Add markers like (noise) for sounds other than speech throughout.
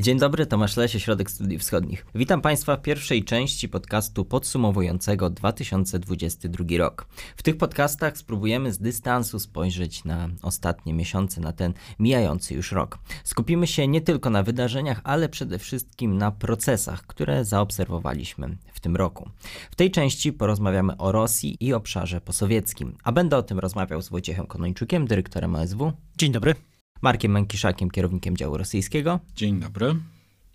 Dzień dobry, Tomasz Lesie, Środek Studiów Wschodnich. Witam Państwa w pierwszej części podcastu podsumowującego 2022 rok. W tych podcastach spróbujemy z dystansu spojrzeć na ostatnie miesiące, na ten mijający już rok. Skupimy się nie tylko na wydarzeniach, ale przede wszystkim na procesach, które zaobserwowaliśmy w tym roku. W tej części porozmawiamy o Rosji i obszarze posowieckim, a będę o tym rozmawiał z Wojciechem Konończukiem, dyrektorem OSW. Dzień dobry. Markiem Mękiszakiem, kierownikiem działu rosyjskiego. Dzień dobry.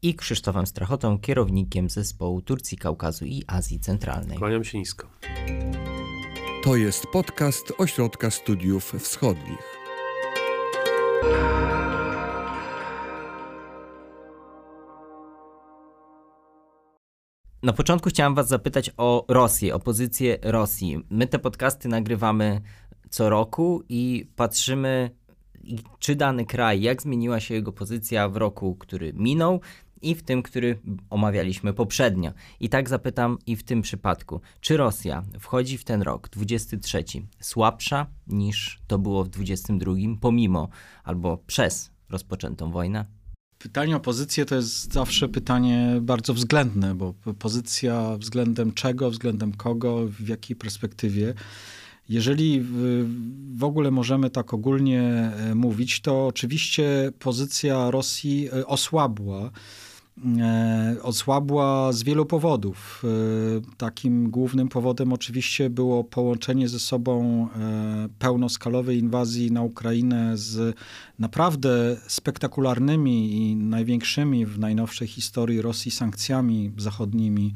I Krzysztofem Strachotą, kierownikiem zespołu Turcji, Kaukazu i Azji Centralnej. Kłaniam się nisko. To jest podcast Ośrodka Studiów Wschodnich. Na początku chciałem Was zapytać o Rosję, o pozycję Rosji. My te podcasty nagrywamy co roku i patrzymy czy dany kraj, jak zmieniła się jego pozycja w roku, który minął i w tym, który omawialiśmy poprzednio. I tak zapytam i w tym przypadku, czy Rosja wchodzi w ten rok, 23, słabsza niż to było w 22, pomimo albo przez rozpoczętą wojnę? Pytanie o pozycję to jest zawsze pytanie bardzo względne, bo pozycja względem czego, względem kogo, w jakiej perspektywie. Jeżeli w ogóle możemy tak ogólnie e, mówić, to oczywiście pozycja Rosji e, osłabła. E, osłabła z wielu powodów. Takim głównym powodem oczywiście było połączenie ze sobą pełnoskalowej inwazji na Ukrainę z naprawdę spektakularnymi i największymi w najnowszej historii Rosji sankcjami zachodnimi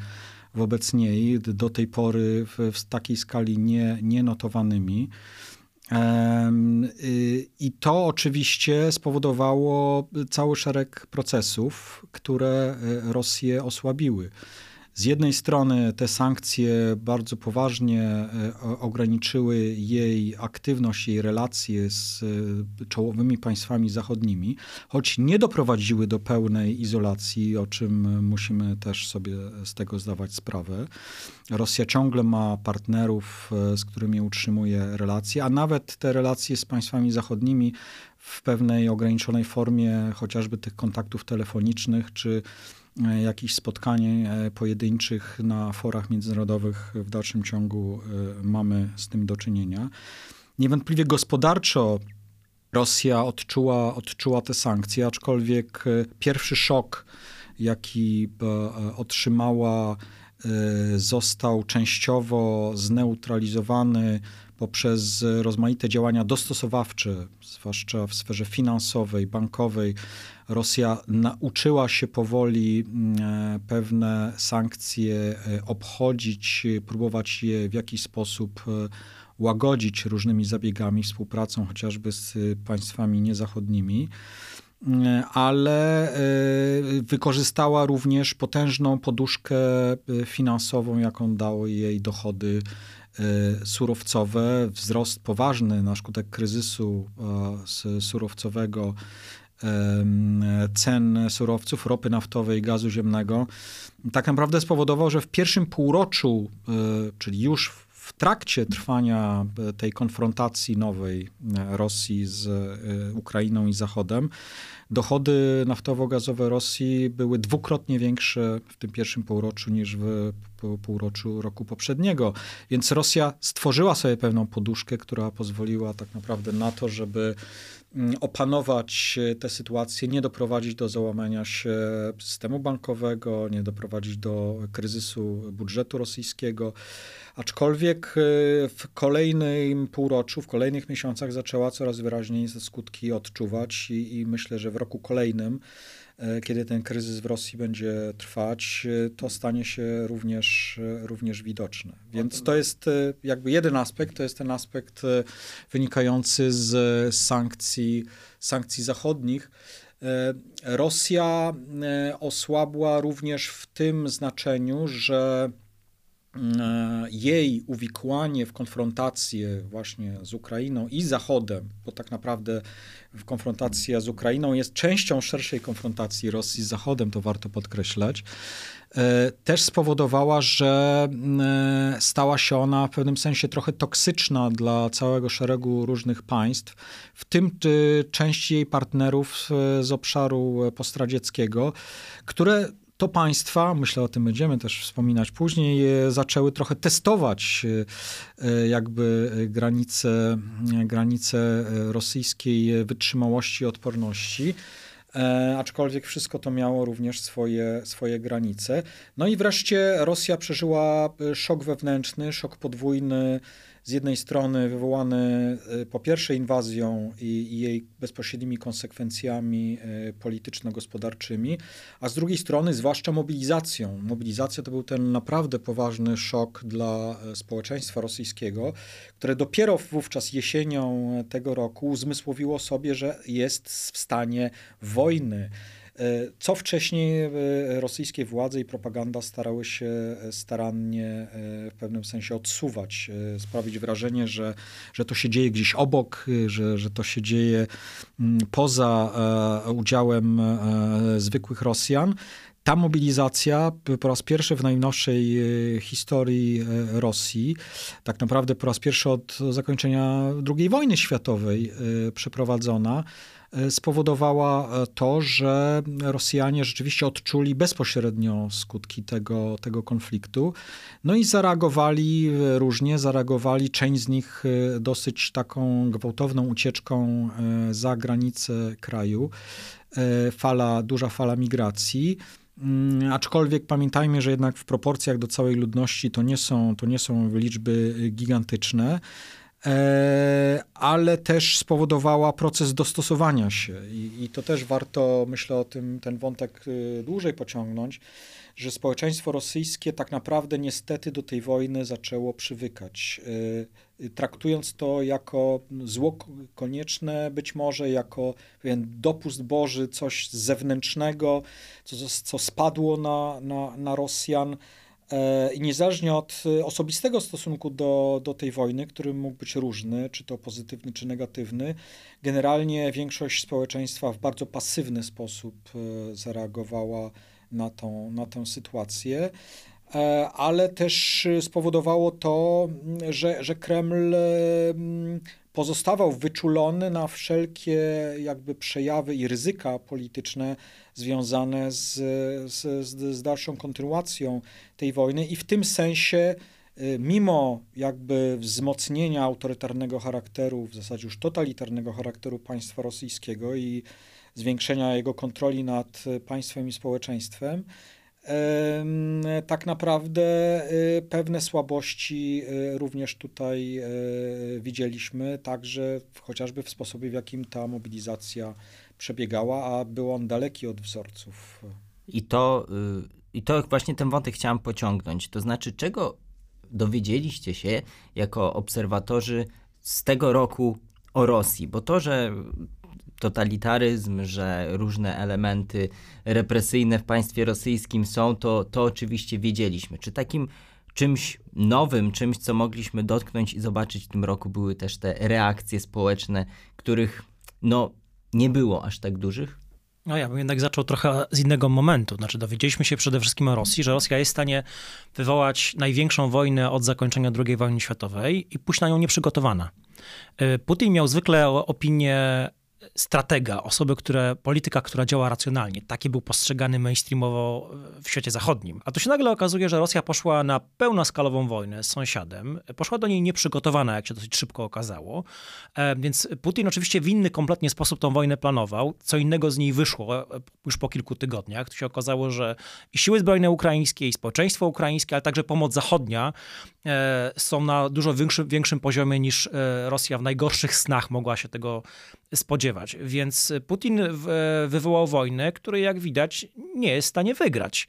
wobec niej, do tej pory w, w takiej skali nie, nie notowanymi. Y, I to oczywiście spowodowało cały szereg procesów, które y, Rosję osłabiły. Z jednej strony te sankcje bardzo poważnie e, ograniczyły jej aktywność, jej relacje z e, czołowymi państwami zachodnimi, choć nie doprowadziły do pełnej izolacji, o czym musimy też sobie z tego zdawać sprawę. Rosja ciągle ma partnerów, e, z którymi utrzymuje relacje, a nawet te relacje z państwami zachodnimi w pewnej ograniczonej formie, chociażby tych kontaktów telefonicznych czy jakichś spotkań e, pojedynczych na forach międzynarodowych w dalszym ciągu e, mamy z tym do czynienia. Niewątpliwie gospodarczo Rosja odczuła, odczuła te sankcje, aczkolwiek pierwszy szok, jaki otrzymała, został częściowo zneutralizowany poprzez rozmaite działania dostosowawcze, zwłaszcza w sferze finansowej, bankowej, Rosja nauczyła się powoli mm, e, pewne sankcje e, obchodzić, próbować je w jakiś sposób e, łagodzić różnymi zabiegami, współpracą chociażby z państwami niezachodnimi ale wykorzystała również potężną poduszkę finansową, jaką dały jej dochody surowcowe. Wzrost poważny na skutek kryzysu surowcowego cen surowców, ropy naftowej, gazu ziemnego, tak naprawdę spowodował, że w pierwszym półroczu, e, czyli już w trakcie trwania e, tej konfrontacji nowej e, Rosji z Ukrainą i Zachodem, dochody naftowo-gazowe Rosji były dwukrotnie większe w tym pierwszym półroczu niż w półroczu roku poprzedniego. Więc Rosja stworzyła sobie pewną poduszkę, która pozwoliła tak naprawdę na to, żeby Mm, opanować tę sytuację, nie doprowadzić do załamania się systemu bankowego, nie doprowadzić do kryzysu budżetu rosyjskiego. Aczkolwiek y, w kolejnym półroczu, w kolejnych miesiącach zaczęła coraz wyraźniej te skutki odczuwać i, i myślę, że roku kolejnym E, kiedy ten kryzys w Rosji będzie trwać, e, to stanie się również, e, również widoczne. Więc to jest jakby jeden aspekt, to jest ten aspekt wynikający z sankcji, sankcji zachodnich. Rosja osłabła również w tym znaczeniu, że jej uwikłanie w konfrontację właśnie z Ukrainą i Zachodem, bo tak naprawdę konfrontacja z Ukrainą jest częścią szerszej konfrontacji Rosji z Zachodem, to warto podkreślać, e, też spowodowała, że e, stała się ona w pewnym sensie trochę toksyczna dla całego szeregu różnych państw, w tym części jej partnerów z obszaru postradzieckiego, które to państwa, myślę o tym będziemy też wspominać później, zaczęły trochę testować e, jakby granice, granice rosyjskiej wytrzymałości i odporności. E, aczkolwiek wszystko to miało również swoje, swoje granice. No i wreszcie Rosja przeżyła szok wewnętrzny, szok podwójny z jednej strony wywołany y, po pierwsze inwazją i, i jej bezpośrednimi konsekwencjami y, polityczno-gospodarczymi, a z drugiej strony zwłaszcza mobilizacją. Mobilizacja to był ten naprawdę poważny szok dla y, społeczeństwa rosyjskiego, które dopiero wówczas jesienią tego roku uzmysłowiło sobie, że jest w stanie wojny. E, co wcześniej e, rosyjskie władze i propaganda starały się e, starannie w pewnym sensie odsuwać, sprawić wrażenie, że, że to się dzieje gdzieś obok, że, że to się dzieje mm, poza udziałem zwykłych Rosjan. Ta mobilizacja po raz pierwszy w najnowszej historii Rosji, tak naprawdę po raz pierwszy od zakończenia II wojny światowej przeprowadzona, spowodowała e, to, że Rosjanie rzeczywiście odczuli bezpośrednio skutki tego, tego konfliktu. No i zareagowali różnie, zareagowali część z nich e, dosyć taką gwałtowną ucieczką za granicę kraju. Fala, duża fala migracji. Mm, aczkolwiek pamiętajmy, że jednak w proporcjach do całej ludności to nie są, to nie są liczby gigantyczne. E, ale też spowodowała proces dostosowania się. I, I, to też warto, myślę, o tym ten wątek y, dłużej pociągnąć, że społeczeństwo rosyjskie tak naprawdę niestety do tej wojny zaczęło przywykać. Y, y, traktując to jako zło konieczne, być może jako pewien dopust Boży, coś zewnętrznego, co, co spadło na, na, na Rosjan I niezależnie od e, osobistego stosunku do, do tej wojny, który mógł być różny, czy to pozytywny, czy negatywny, generalnie większość społeczeństwa w bardzo pasywny sposób e, zareagowała na tą, na tę sytuację. Ale też spowodowało to, że, że Kreml pozostawał wyczulony na wszelkie jakby przejawy i ryzyka polityczne związane z, z, z dalszą kontynuacją tej wojny i w tym sensie y, mimo jakby wzmocnienia autorytarnego charakteru, w zasadzie już totalitarnego charakteru państwa rosyjskiego i zwiększenia jego kontroli nad państwem i społeczeństwem, tak naprawdę y, pewne słabości y, również tutaj y, widzieliśmy, także chociażby w sposobie, w jakim ta mobilizacja przebiegała, a był on daleki od wzorców. I to, i to właśnie ten wątek chciałem pociągnąć. To znaczy, czego dowiedzieliście się jako obserwatorzy z tego roku o Rosji? Bo to, że totalitaryzm, że różne elementy represyjne w państwie rosyjskim są, to, to oczywiście wiedzieliśmy. Czy takim czymś nowym, czymś, co mogliśmy dotknąć i zobaczyć w tym roku, były też te reakcje społeczne, których no, nie było aż tak dużych? No ja bym jednak zaczął trochę z innego momentu. Znaczy dowiedzieliśmy się przede wszystkim o Rosji, że Rosja jest w stanie wywołać największą wojnę od zakończenia II wojny światowej i pójść na nią nieprzygotowana. Y, Putin miał zwykle opinię stratega, osoby, które, polityka, która działa racjonalnie. Taki był postrzegany mainstreamowo w świecie zachodnim. A tu się nagle okazuje, że Rosja poszła na pełnoskalową wojnę z sąsiadem. Poszła do niej nieprzygotowana, jak się dosyć szybko okazało. E, więc Putin oczywiście w inny kompletnie sposób tą wojnę planował. Co innego z niej wyszło e, już po kilku tygodniach. Tu się okazało, że i siły zbrojne ukraińskie, i społeczeństwo ukraińskie, ale także pomoc zachodnia e, są na dużo większym, większym poziomie niż Rosja w najgorszych snach mogła się tego spodziewać. Więc Putin wywołał wojnę, której jak widać nie jest w stanie wygrać.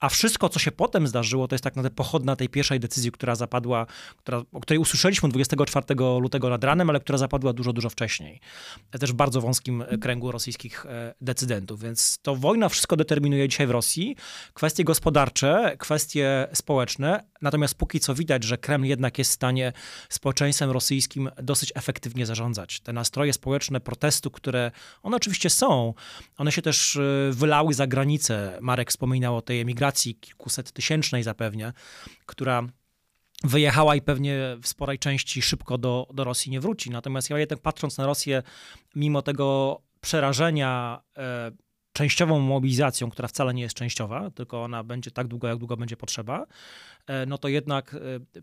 A wszystko, co się potem zdarzyło, to jest tak naprawdę pochodna tej pierwszej decyzji, która zapadła, która, o której usłyszeliśmy 24 lutego nad ranem, ale która zapadła dużo, dużo wcześniej. Też w bardzo wąskim kręgu rosyjskich e, decydentów. Więc to wojna wszystko determinuje dzisiaj w Rosji. Kwestie gospodarcze, kwestie społeczne. Natomiast póki co widać, że Kreml jednak jest w stanie społeczeństwem rosyjskim dosyć efektywnie zarządzać. Te nastroje społeczne protestu, które one oczywiście są, one się też e, wylały za granicę. Marek wspominał o tej emigracji migracji kilkuset tysięcznej zapewne, która wyjechała i pewnie w sporej części szybko do, do Rosji nie wróci. Natomiast ja jednak patrząc na Rosję, mimo tego przerażenia e, częściową mobilizacją, która wcale nie jest częściowa, tylko ona będzie tak długo, jak długo będzie potrzeba, no to jednak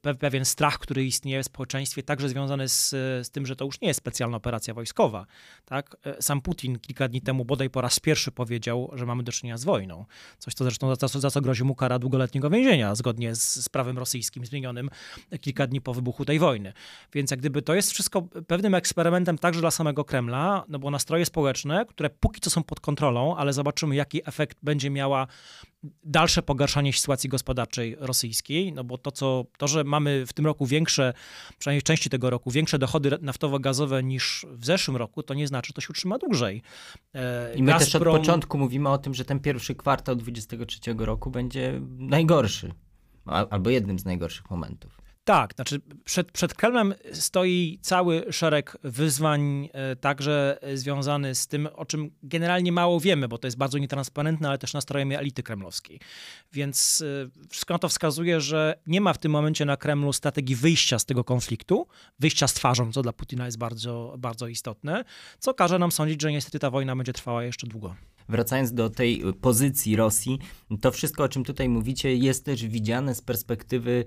e, pewien strach, który istnieje w społeczeństwie, także związany z, z tym, że to już nie jest specjalna operacja wojskowa. Tak? E, sam Putin kilka dni temu bodaj po raz pierwszy powiedział, że mamy do czynienia z wojną. Coś, co zresztą za, za, za co grozi mu kara długoletniego więzienia, zgodnie z, z prawem rosyjskim zmienionym kilka dni po wybuchu tej wojny. Więc jak gdyby to jest wszystko pewnym eksperymentem także dla samego Kremla, no bo nastroje społeczne, które póki co są pod kontrolą, ale zobaczymy, jaki efekt będzie miała dalsze pogarszanie sytuacji gospodarczej rosyjskiej, no bo to, co, to, że mamy w tym roku większe, przynajmniej w części tego roku, większe dochody naftowo-gazowe niż w zeszłym roku, to nie znaczy, że to się utrzyma dłużej. E, I my Gazprom... też od początku mówimy o tym, że ten pierwszy kwartał 2023 roku będzie najgorszy, albo jednym z najgorszych momentów. Tak, znaczy przed, przed Kremlem stoi cały szereg wyzwań, e, także związany z tym, o czym generalnie mało wiemy, bo to jest bardzo nietransparentne, ale też nastrojem elity kremlowskiej. Więc e, wszystko na to wskazuje, że nie ma w tym momencie na Kremlu strategii wyjścia z tego konfliktu, wyjścia z twarzą, co dla Putina jest bardzo, bardzo istotne, co każe nam sądzić, że niestety ta wojna będzie trwała jeszcze długo wracając do tej pozycji Rosji, to wszystko, o czym tutaj mówicie, jest też widziane z perspektywy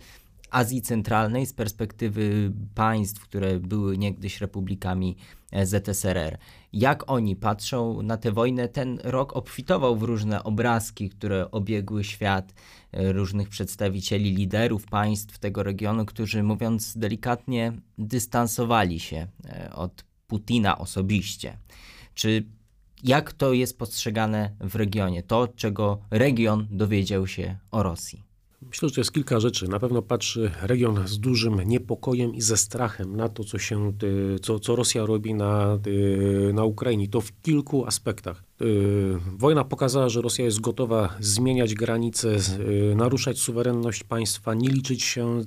Azji Centralnej z perspektywy państw, które były niegdyś republikami e, ZSRR. Jak oni patrzą na tę wojnę? Ten rok obfitował w różne obrazki, które obiegły świat, e, różnych przedstawicieli, liderów państw tego regionu, którzy mówiąc delikatnie, dystansowali się e, od Putina osobiście. Czy jak to jest postrzegane w regionie? To, czego region dowiedział się o Rosji. Myślę, że to jest kilka rzeczy. Na pewno patrzy region z dużym niepokojem i ze strachem na to, co, się, y, co, co Rosja robi na, y, na Ukrainie. To w kilku aspektach. Y, wojna pokazała, że Rosja jest gotowa zmieniać granice, naruszać suwerenność państwa, nie liczyć się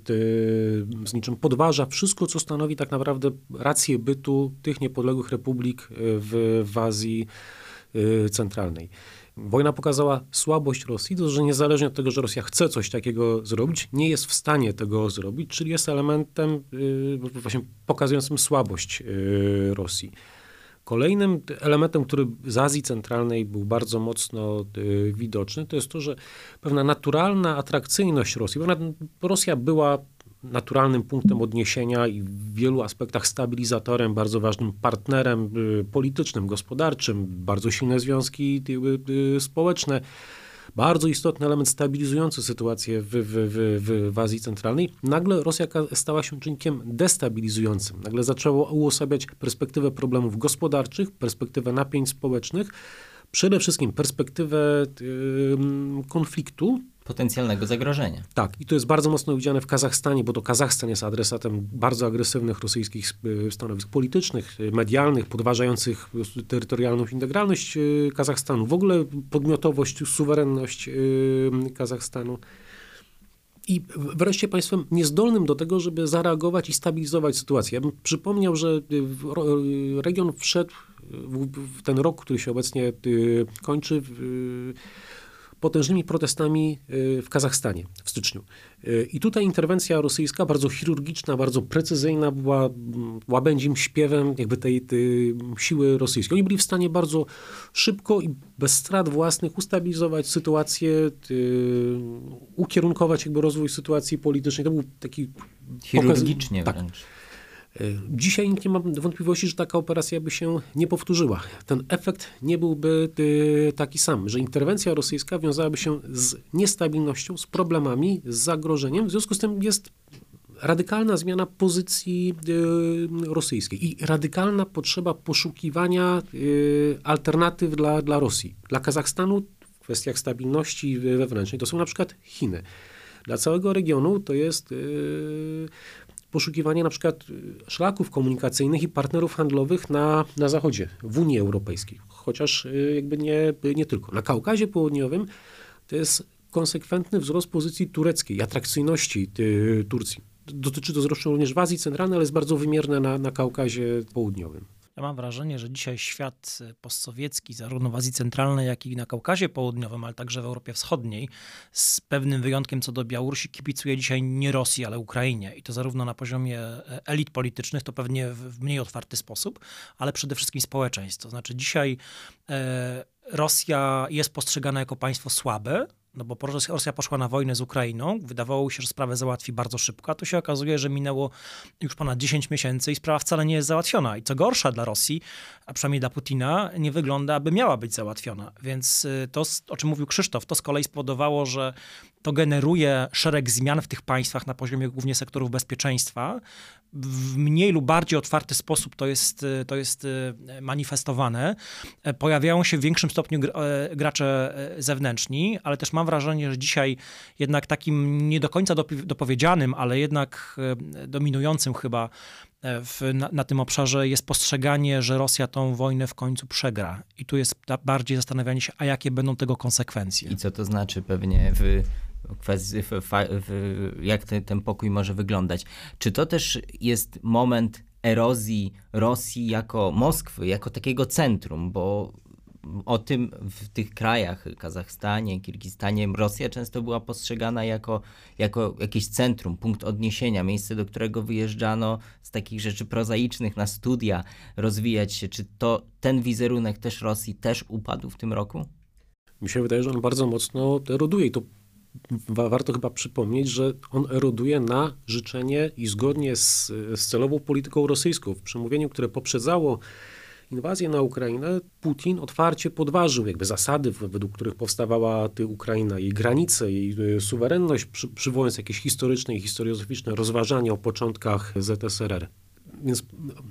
z niczym, podważa wszystko, co stanowi tak naprawdę rację bytu tych niepodległych republik w, w Azji Centralnej. Wojna pokazała słabość Rosji, to że niezależnie od tego, że Rosja chce coś takiego zrobić, nie jest w stanie tego zrobić, czyli jest elementem yy, właśnie pokazującym słabość yy, Rosji. Kolejnym elementem, który z Azji Centralnej był bardzo mocno yy, widoczny, to jest to, że pewna naturalna atrakcyjność Rosji, Rosja była naturalnym punktem odniesienia i w wielu aspektach stabilizatorem, bardzo ważnym partnerem y, politycznym, gospodarczym, bardzo silne związki y, y, społeczne. Bardzo istotny element stabilizujący sytuację w, w, w, w Azji Centralnej. Nagle Rosja stała się czynnikiem destabilizującym. Nagle zaczęło uosabiać perspektywę problemów gospodarczych, perspektywę napięć społecznych, przede wszystkim perspektywę konfliktu, potencjalnego zagrożenia. Tak, i to jest bardzo mocno widziane w Kazachstanie, bo to Kazachstan jest adresatem bardzo agresywnych rosyjskich y, stanowisk politycznych, y, medialnych, podważających terytorialną integralność y, Kazachstanu, w ogóle podmiotowość, suwerenność Kazachstanu. I wreszcie państwem niezdolnym do tego, żeby zareagować i stabilizować sytuację. Ja bym przypomniał, że region wszedł w ten rok, który się obecnie kończy, potężnymi protestami y, w Kazachstanie w styczniu. Y, I tutaj interwencja rosyjska, bardzo chirurgiczna, bardzo precyzyjna, była mm, łabędzim śpiewem jakby tej, tej siły rosyjskiej. Oni byli w stanie bardzo szybko i bez strat własnych ustabilizować sytuację, y, ukierunkować jakby rozwój sytuacji politycznej. To był taki... Chirurgicznie pokaz... wręcz. Tak. E, dzisiaj nikt nie ma wątpliwości, że taka operacja by się nie powtórzyła. Ten efekt nie byłby e, taki sam, że interwencja rosyjska wiązałaby się z niestabilnością, z problemami, z zagrożeniem. W związku z tym jest radykalna zmiana pozycji e, rosyjskiej i radykalna potrzeba poszukiwania alternatyw dla, dla Rosji. Dla Kazachstanu kwestiach stabilności wewnętrznej, to są na przykład Chiny. Dla całego regionu to jest poszukiwanie na przykład szlaków komunikacyjnych i partnerów handlowych na, na Zachodzie, w Unii Europejskiej, chociaż yy, jakby nie, nie tylko. Na Kaukazie Południowym to jest konsekwentny wzrost pozycji tureckiej, atrakcyjności yy, Turcji. Dotyczy to zresztą również w Azji Centralnej, ale jest bardzo wymierne na, na Kaukazie Południowym. Ja mam wrażenie, że dzisiaj świat postsowiecki, zarówno w Azji Centralnej, jak i na Kaukazie Południowym, ale także w Europie Wschodniej, z pewnym wyjątkiem co do Białorusi, kibicuje dzisiaj nie Rosji, ale Ukrainie. I to zarówno na poziomie elit politycznych, to pewnie w mniej otwarty sposób, ale przede wszystkim społeczeństw. To znaczy dzisiaj e, Rosja jest postrzegana jako państwo słabe, no bo Rosja poszła na wojnę z Ukrainą, wydawało się, że sprawę załatwi bardzo szybko, a to się okazuje, że minęło już ponad 10 miesięcy i sprawa wcale nie jest załatwiona. I co gorsza dla Rosji, a przynajmniej dla Putina, nie wygląda, aby miała być załatwiona. Więc y, to, o czym mówił Krzysztof, to z kolei spowodowało, że to generuje szereg zmian w tych państwach na poziomie głównie sektorów bezpieczeństwa. W mniej lub bardziej otwarty sposób to jest, to jest y, manifestowane. Pojawiają się w większym stopniu e, gracze e, zewnętrzni, ale też mam wrażenie, że dzisiaj jednak takim nie do końca dopowiedzianym, ale jednak e, dominującym chyba w, na, na, tym obszarze jest postrzeganie, że Rosja tą wojnę w końcu przegra. I tu jest bardziej zastanawianie się, a jakie będą tego konsekwencje. I co to znaczy pewnie w kwestii, jak ten pokój może wyglądać. Czy to też jest moment erozji Rosji jako Moskwy, jako takiego centrum, bo o tym w tych krajach, Kazachstanie, Kirgistanie, Rosja często była postrzegana jako, jako jakieś centrum, punkt odniesienia, miejsce, do którego wyjeżdżano z takich rzeczy prozaicznych na studia, rozwijać się. Czy to ten wizerunek też Rosji też upadł w tym roku? Mi się wydaje, że on bardzo mocno eroduje i to warto chyba przypomnieć, że on eroduje na życzenie i zgodnie z, z celową polityką rosyjską. W przemówieniu, które poprzedzało inwazję na Ukrainę, Putin otwarcie podważył jakby zasady, według których powstawała ty Ukraina, jej granice, jej y, suwerenność, przy, przywołując jakieś historyczne i historiozoficzne rozważania o początkach ZSRR. Więc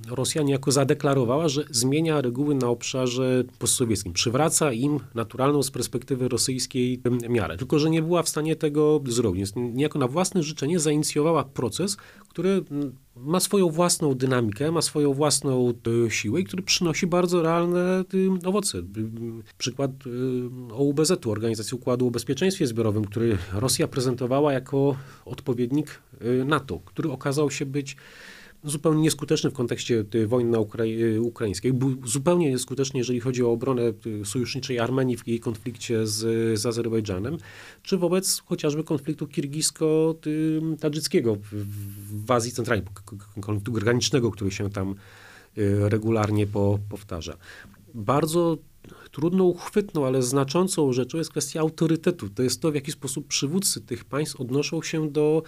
Rosja niejako zadeklarowała, że zmienia reguły na obszarze postsowieckim. Przywraca im naturalną z perspektywy rosyjskiej miarę. Tylko, że nie była w stanie tego zrobić. Więc niejako na własne życzenie zainicjowała proces, który ma swoją własną dynamikę, ma swoją własną e, siłę i który przynosi bardzo realne e, owoce. Przykład e, OUBZ-u, Organizacji Układu o Bezpieczeństwie Zbiorowym, który Rosja prezentowała jako odpowiednik NATO, który okazał się być zupełnie nieskuteczny w kontekście wojny na Ukrai ukraińskiej. Był zupełnie nieskuteczny, jeżeli chodzi o obronę sojuszniczej Armenii w jej konflikcie z, z Azerbejdżanem, czy wobec chociażby konfliktu kirgisko-tadżyckiego w Azji Centralnej, konfliktu granicznego, który się tam y, regularnie po, powtarza. Bardzo trudną, uchwytną, ale znaczącą rzeczą jest kwestia autorytetu. To jest to, w jaki sposób przywódcy tych państw odnoszą się do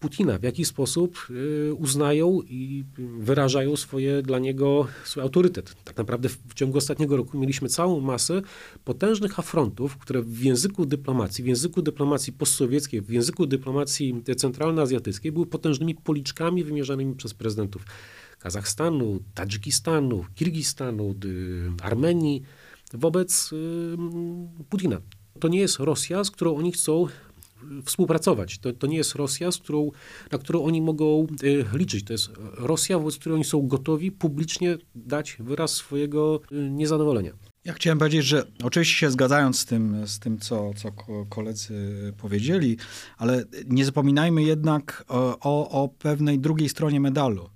Putina, w jaki sposób y, uznają i wyrażają swoje dla niego swój autorytet. Tak naprawdę w ciągu ostatniego roku mieliśmy całą masę potężnych afrontów, które w języku dyplomacji, w języku dyplomacji postsowieckiej, w języku dyplomacji centralnoazjatyckiej były potężnymi policzkami wymierzanymi przez prezydentów Kazachstanu, Tadżykistanu, Kirgistanu, Armenii wobec y, Putina. To nie jest Rosja, z którą oni chcą współpracować. To, to nie jest Rosja, z którą, na którą oni mogą y, liczyć. To jest Rosja, wobec której oni są gotowi publicznie dać wyraz swojego y, niezadowolenia. Ja chciałem powiedzieć, że oczywiście się zgadzając z tym, z tym co, co koledzy powiedzieli, ale nie zapominajmy jednak o, o, pewnej drugiej stronie medalu.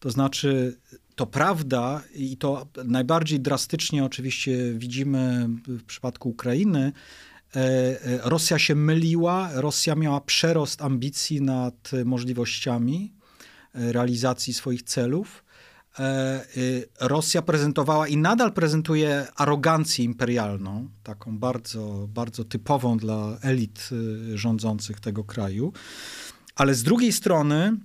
To znaczy, to prawda i to najbardziej drastycznie oczywiście widzimy w przypadku Ukrainy, Rosja się myliła, Rosja miała przerost ambicji nad możliwościami e, realizacji swoich celów. Rosja prezentowała i nadal prezentuje arogancję imperialną, taką bardzo, bardzo typową dla elit rządzących tego kraju. Ale z drugiej strony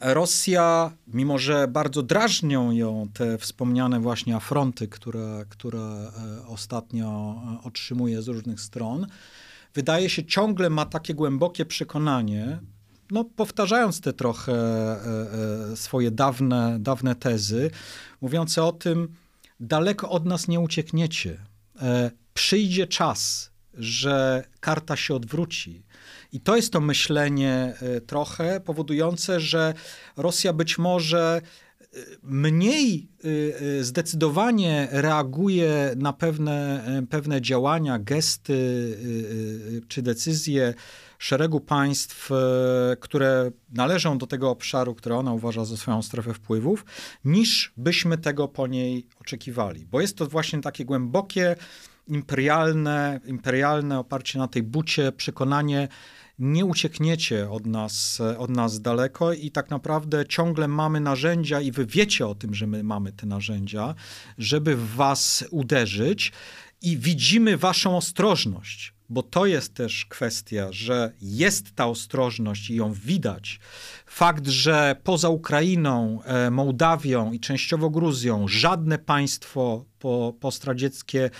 Rosja, mimo że bardzo drażnią ją te wspomniane właśnie afronty, które, które e, ostatnio e, otrzymuje z różnych stron, wydaje się ciągle ma takie głębokie przekonanie, no, powtarzając te trochę e, swoje dawne, dawne tezy, mówiące o tym, daleko od nas nie uciekniecie. przyjdzie czas, że karta się odwróci. I to jest to myślenie trochę powodujące, że Rosja być może mniej y, y, zdecydowanie reaguje na pewne, pewne działania, gesty y, czy decyzje szeregu państw, które należą do tego obszaru, które ona uważa za swoją strefę wpływów, niż byśmy tego po niej oczekiwali. Bo jest to właśnie takie głębokie, imperialne, imperialne oparcie na tej bucie, przekonanie, nie uciekniecie od nas, od nas daleko i tak naprawdę ciągle mamy narzędzia i wy wiecie o tym, że my mamy te narzędzia, żeby w was uderzyć i widzimy waszą ostrożność, bo to jest też kwestia, że jest ta ostrożność i ją widać. Fakt, że poza Ukrainą, e, Mołdawią i częściowo Gruzją żadne państwo po, postradzieckie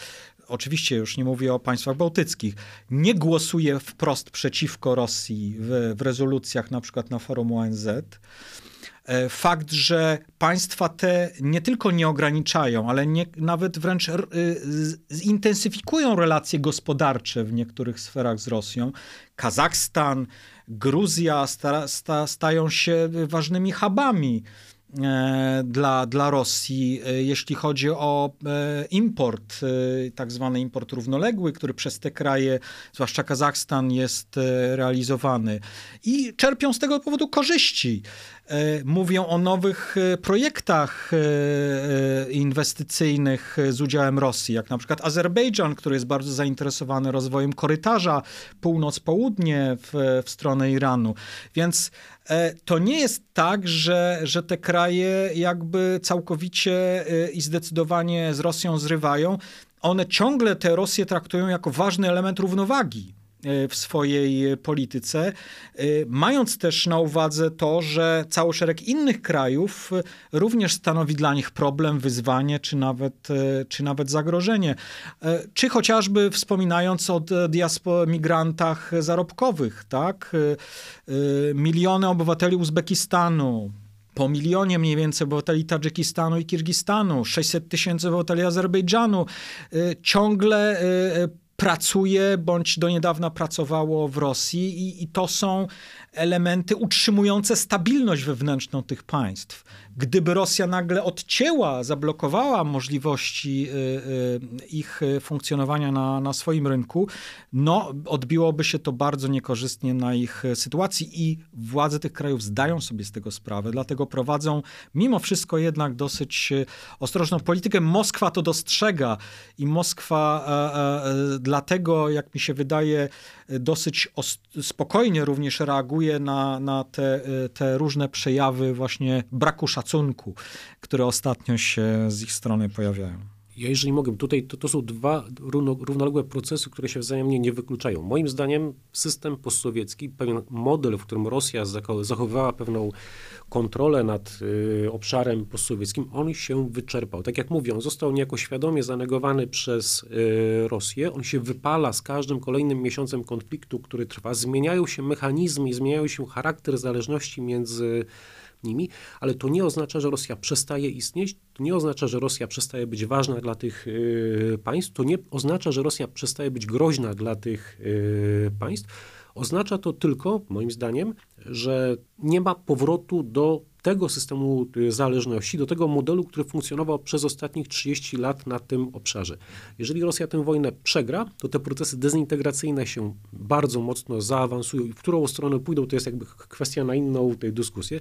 oczywiście już nie mówię o państwach bałtyckich, nie głosuje wprost przeciwko Rosji w, w rezolucjach na przykład na forum ONZ. E, fakt, że państwa te nie tylko nie ograniczają, ale nie, nawet wręcz y, zintensyfikują relacje gospodarcze w niektórych sferach z Rosją. Kazachstan, Gruzja sta, sta, stają się ważnymi hubami dla, dla Rosji, e, jeśli chodzi o e, import, tak zwany import równoległy, który przez te kraje, zwłaszcza Kazachstan, jest realizowany. I czerpią z tego powodu korzyści. Mówią o nowych projektach inwestycyjnych z udziałem Rosji, jak na przykład Azerbejdżan, który jest bardzo zainteresowany rozwojem korytarza północ-południe w, w stronę Iranu. Więc E, to nie jest tak, że, że te kraje jakby całkowicie e, i zdecydowanie z Rosją zrywają. One ciągle te Rosję traktują jako ważny element równowagi. E, w swojej polityce, e, mając też na uwadze to, że cały szereg innych krajów e, również stanowi dla nich problem, wyzwanie czy nawet, czy nawet zagrożenie. Czy chociażby wspominając o migrantach zarobkowych, tak? Miliony obywateli Uzbekistanu, po milionie mniej więcej obywateli Tadżykistanu i Kirgistanu, 600 tysięcy obywateli Azerbejdżanu, ciągle pracuje bądź do niedawna pracowało w Rosji i, i to są elementy utrzymujące stabilność wewnętrzną tych państw. Gdyby Rosja nagle odcięła, zablokowała możliwości y, y, ich funkcjonowania na, na swoim rynku, no odbiłoby się to bardzo niekorzystnie na ich sytuacji i władze tych krajów zdają sobie z tego sprawę, dlatego prowadzą mimo wszystko jednak dosyć y, ostrożną politykę. Moskwa to dostrzega i Moskwa e, e, dlatego, jak mi się wydaje, dosyć spokojnie również reaguje na, na te, te różne przejawy właśnie braku szacunku, które ostatnio się z ich strony pojawiają. Ja jeżeli mogę, tutaj to, to są dwa równoległe procesy, które się wzajemnie nie wykluczają. Moim zdaniem system postsowiecki, pewien model, w którym Rosja zachowywała pewną kontrolę nad y, obszarem postsowieckim, on się wyczerpał. Tak jak mówię, on został niejako świadomie zanegowany przez y, Rosję. On się wypala z każdym kolejnym miesiącem konfliktu, który trwa. Zmieniają się mechanizmy, zmieniają się charakter zależności między nimi, ale to nie oznacza, że Rosja przestaje istnieć, to nie oznacza, że Rosja przestaje być ważna dla tych y, państw, to nie oznacza, że Rosja przestaje być groźna dla tych y, państw. Oznacza to tylko, moim zdaniem, że nie ma powrotu do tego systemu y, zależności, do tego modelu, który funkcjonował przez ostatnich 30 lat na tym obszarze. Jeżeli Rosja tę wojnę przegra, to te procesy dezintegracyjne się bardzo mocno zaawansują i w którą stronę pójdą, to jest jakby kwestia na inną tej dyskusję.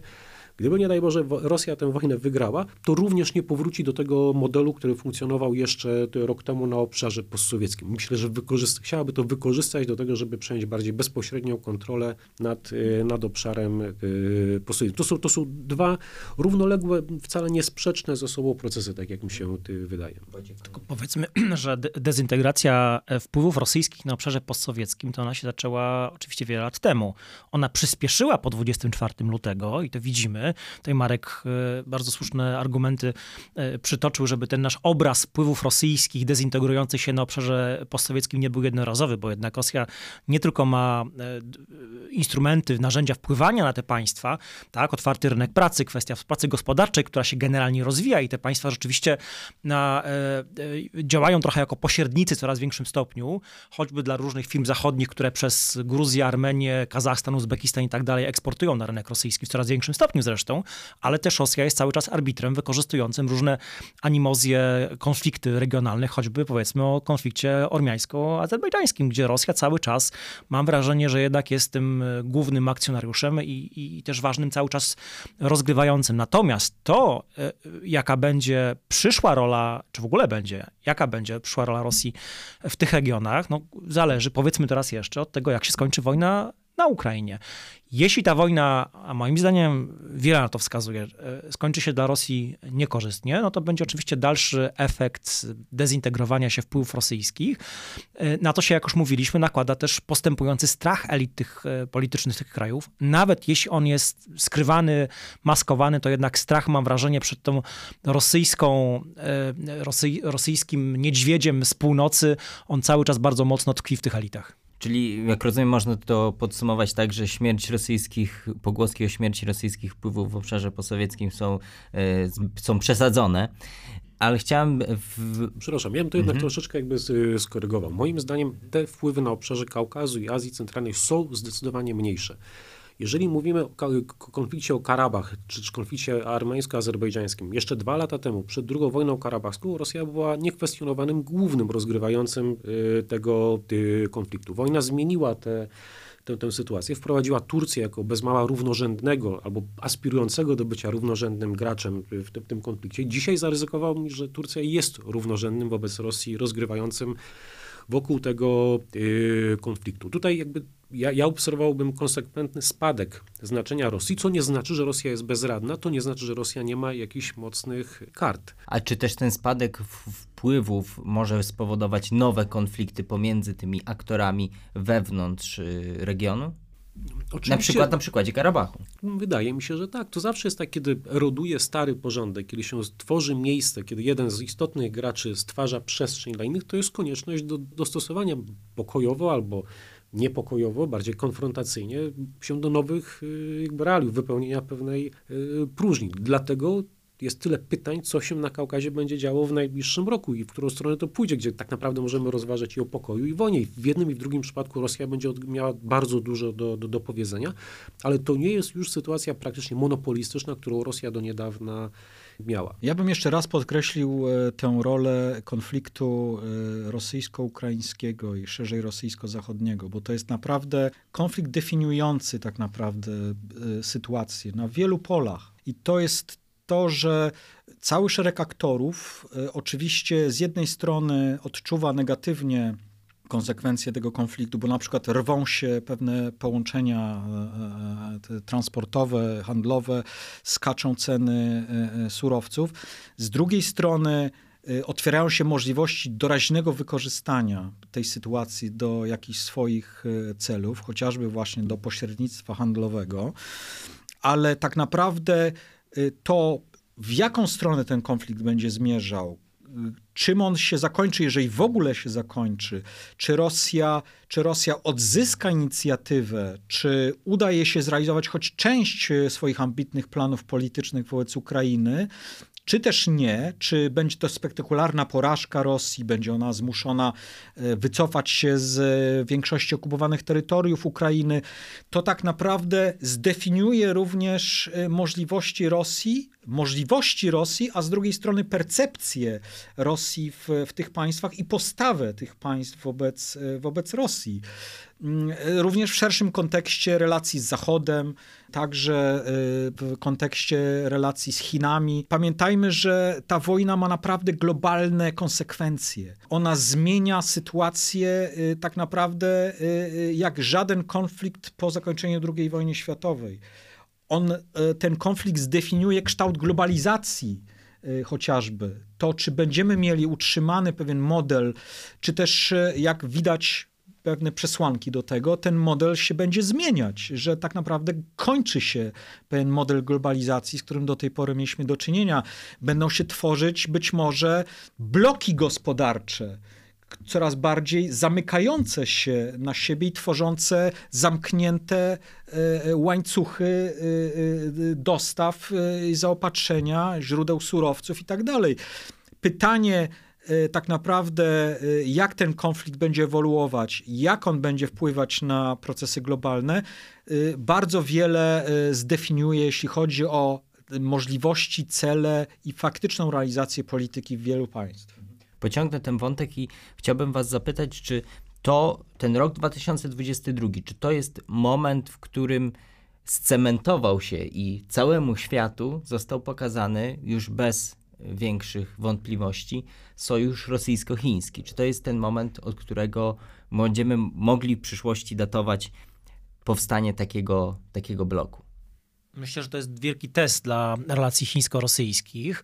Gdyby nie daj Boże Rosja tę wojnę wygrała, to również nie powróci do tego modelu, który funkcjonował jeszcze rok temu na obszarze postsowieckim. Myślę, że chciałaby to wykorzystać do tego, żeby przejąć bardziej bezpośrednią kontrolę nad, e, nad obszarem e, postsowieckim. To są, to są dwa równoległe, wcale niesprzeczne ze sobą procesy, tak jak mi się wydaje. Tylko powiedzmy, (clears throat) że dezintegracja e, wpływów rosyjskich na obszarze postsowieckim, to ona się zaczęła oczywiście wiele lat temu. Ona przyspieszyła po 24 lutego i to widzimy, Tutaj Marek e, bardzo słuszne argumenty przytoczył, żeby ten nasz obraz wpływów rosyjskich dezintegrujących się na obszarze postsowieckim nie był jednorazowy, bo jednak Rosja nie tylko ma instrumenty, narzędzia wpływania na te państwa, tak, otwarty rynek pracy, kwestia pracy gospodarczej, która się generalnie rozwija i te państwa rzeczywiście na, działają trochę jako pośrednicy w coraz większym stopniu, choćby dla różnych firm zachodnich, które przez Gruzję, Armenię, Kazachstan, Uzbekistan i tak dalej eksportują na rynek rosyjski w coraz większym stopniu. zresztą, ale też Rosja jest cały czas arbitrem wykorzystującym różne animozje, konflikty regionalne, choćby powiedzmy o konflikcie ormiańsko-azerbejdżańskim, gdzie Rosja cały czas, mam wrażenie, że jednak jest tym głównym akcjonariuszem i, i też ważnym cały czas rozgrywającym. Natomiast to, e, jaka będzie przyszła rola, czy w ogóle będzie, jaka będzie przyszła rola Rosji w tych regionach, no zależy, powiedzmy teraz jeszcze, od tego, jak się skończy wojna na Ukrainie. Jeśli ta wojna, a moim zdaniem wiele na to wskazuje, e, skończy się dla Rosji niekorzystnie, no to będzie oczywiście dalszy efekt dezintegrowania się wpływów rosyjskich. E, na to się, jak już mówiliśmy, nakłada też postępujący strach elit tych e, politycznych tych krajów. Nawet jeśli on jest skrywany, maskowany, to jednak strach, mam wrażenie, przed tą rosyjską, rosy, rosyjskim niedźwiedziem z północy, on cały czas bardzo mocno tkwi w tych elitach. Czyli, jak rozumiem, można to podsumować tak, że śmierć rosyjskich, pogłoski o śmierci rosyjskich wpływów w obszarze posowieckim są, e, są przesadzone. Ale chciałem. W... Przepraszam, ja bym to jednak mhm. troszeczkę jakby skorygował. Moim zdaniem te wpływy na obszarze Kaukazu i Azji Centralnej są zdecydowanie mniejsze. Jeżeli mówimy o konflikcie o Karabach, czy konflikcie armeńsko-azerbejdżańskim, jeszcze dwa lata temu, przed II wojną karabachską, Rosja była niekwestionowanym głównym rozgrywającym y, tego konfliktu. Wojna zmieniła te tę, tę sytuację. Wprowadziła Turcję jako bez mała równorzędnego albo aspirującego do bycia równorzędnym graczem w, w tym konflikcie. Dzisiaj zaryzykował mi, że Turcja jest równorzędnym wobec Rosji rozgrywającym wokół tego yy, konfliktu. Tutaj jakby ja, ja obserwowałbym konsekwentny spadek znaczenia Rosji, co nie znaczy, że Rosja jest bezradna, to nie znaczy, że Rosja nie ma jakichś mocnych kart. A czy też ten spadek wpływów może spowodować nowe konflikty pomiędzy tymi aktorami wewnątrz y, regionu? Oczywiście, na przykład na przykładzie Karabachu. Wydaje mi się, że tak. To zawsze jest tak, kiedy eroduje stary porządek, kiedy się tworzy miejsce, kiedy jeden z istotnych graczy stwarza przestrzeń dla innych, to jest konieczność do dostosowania pokojowo albo niepokojowo, bardziej konfrontacyjnie się do nowych y, jakby realiów, wypełnienia pewnej y, próżni. Dlatego jest tyle pytań, co się na Kaukazie będzie działo w najbliższym roku i w którą stronę to pójdzie, gdzie tak naprawdę możemy rozważać i o pokoju, i wojnie. W jednym i w drugim przypadku Rosja będzie miała bardzo dużo do, do, do powiedzenia, ale to nie jest już sytuacja praktycznie monopolistyczna, którą Rosja do niedawna miała. Ja bym jeszcze raz podkreślił e, tę rolę konfliktu e, rosyjsko-ukraińskiego i szerzej rosyjsko-zachodniego, bo to jest naprawdę konflikt definiujący tak naprawdę e, sytuację na wielu polach. I to jest to, że cały szereg aktorów oczywiście z jednej strony odczuwa negatywnie konsekwencje tego konfliktu, bo na przykład rwą się pewne połączenia e, e, transportowe, handlowe, skaczą ceny e, surowców. Z drugiej strony otwierają się możliwości doraźnego wykorzystania tej sytuacji do jakichś swoich celów, chociażby właśnie do pośrednictwa handlowego, ale tak naprawdę to, w jaką stronę ten konflikt będzie zmierzał, czym on się zakończy, jeżeli w ogóle się zakończy, czy Rosja, czy Rosja odzyska inicjatywę, czy uda jej się zrealizować choć część e, swoich ambitnych planów politycznych wobec Ukrainy, czy też nie, czy będzie to spektakularna porażka Rosji, będzie ona zmuszona e, wycofać się z e, większości okupowanych terytoriów Ukrainy, to tak naprawdę zdefiniuje również możliwości Rosji możliwości Rosji, a z drugiej strony percepcję Rosji w, w tych państwach i postawę tych państw wobec, wobec Rosji. Mm, również w szerszym kontekście relacji z Zachodem, także y, w kontekście relacji z Chinami. Pamiętajmy, że ta wojna ma naprawdę globalne konsekwencje. Ona zmienia sytuację y, tak naprawdę y, jak żaden konflikt po zakończeniu II wojny światowej on, ten konflikt zdefiniuje kształt globalizacji chociażby. To, czy będziemy mieli utrzymany pewien model, czy też, jak widać, pewne przesłanki do tego, ten model się będzie zmieniać, że tak naprawdę kończy się pewien model globalizacji, z którym do tej pory mieliśmy do czynienia. Będą się tworzyć być może bloki gospodarcze, coraz bardziej zamykające się na siebie i tworzące zamknięte e, łańcuchy e, e, dostaw, zaopatrzenia, źródeł surowców i tak dalej. Pytanie, tak naprawdę, jak ten konflikt będzie ewoluować, jak on będzie wpływać na procesy globalne, bardzo wiele zdefiniuje, jeśli chodzi o możliwości, cele i faktyczną realizację polityki wielu państw. Pociągnę ten wątek i chciałbym Was zapytać, czy to ten rok 2022, czy to jest moment, w którym scementował się i całemu światu został pokazany już bez większych wątpliwości sojusz rosyjsko-chiński. Czy to jest ten moment, od którego będziemy mogli w przyszłości datować powstanie takiego, takiego bloku? Myślę, że to jest wielki test dla relacji chińsko-rosyjskich.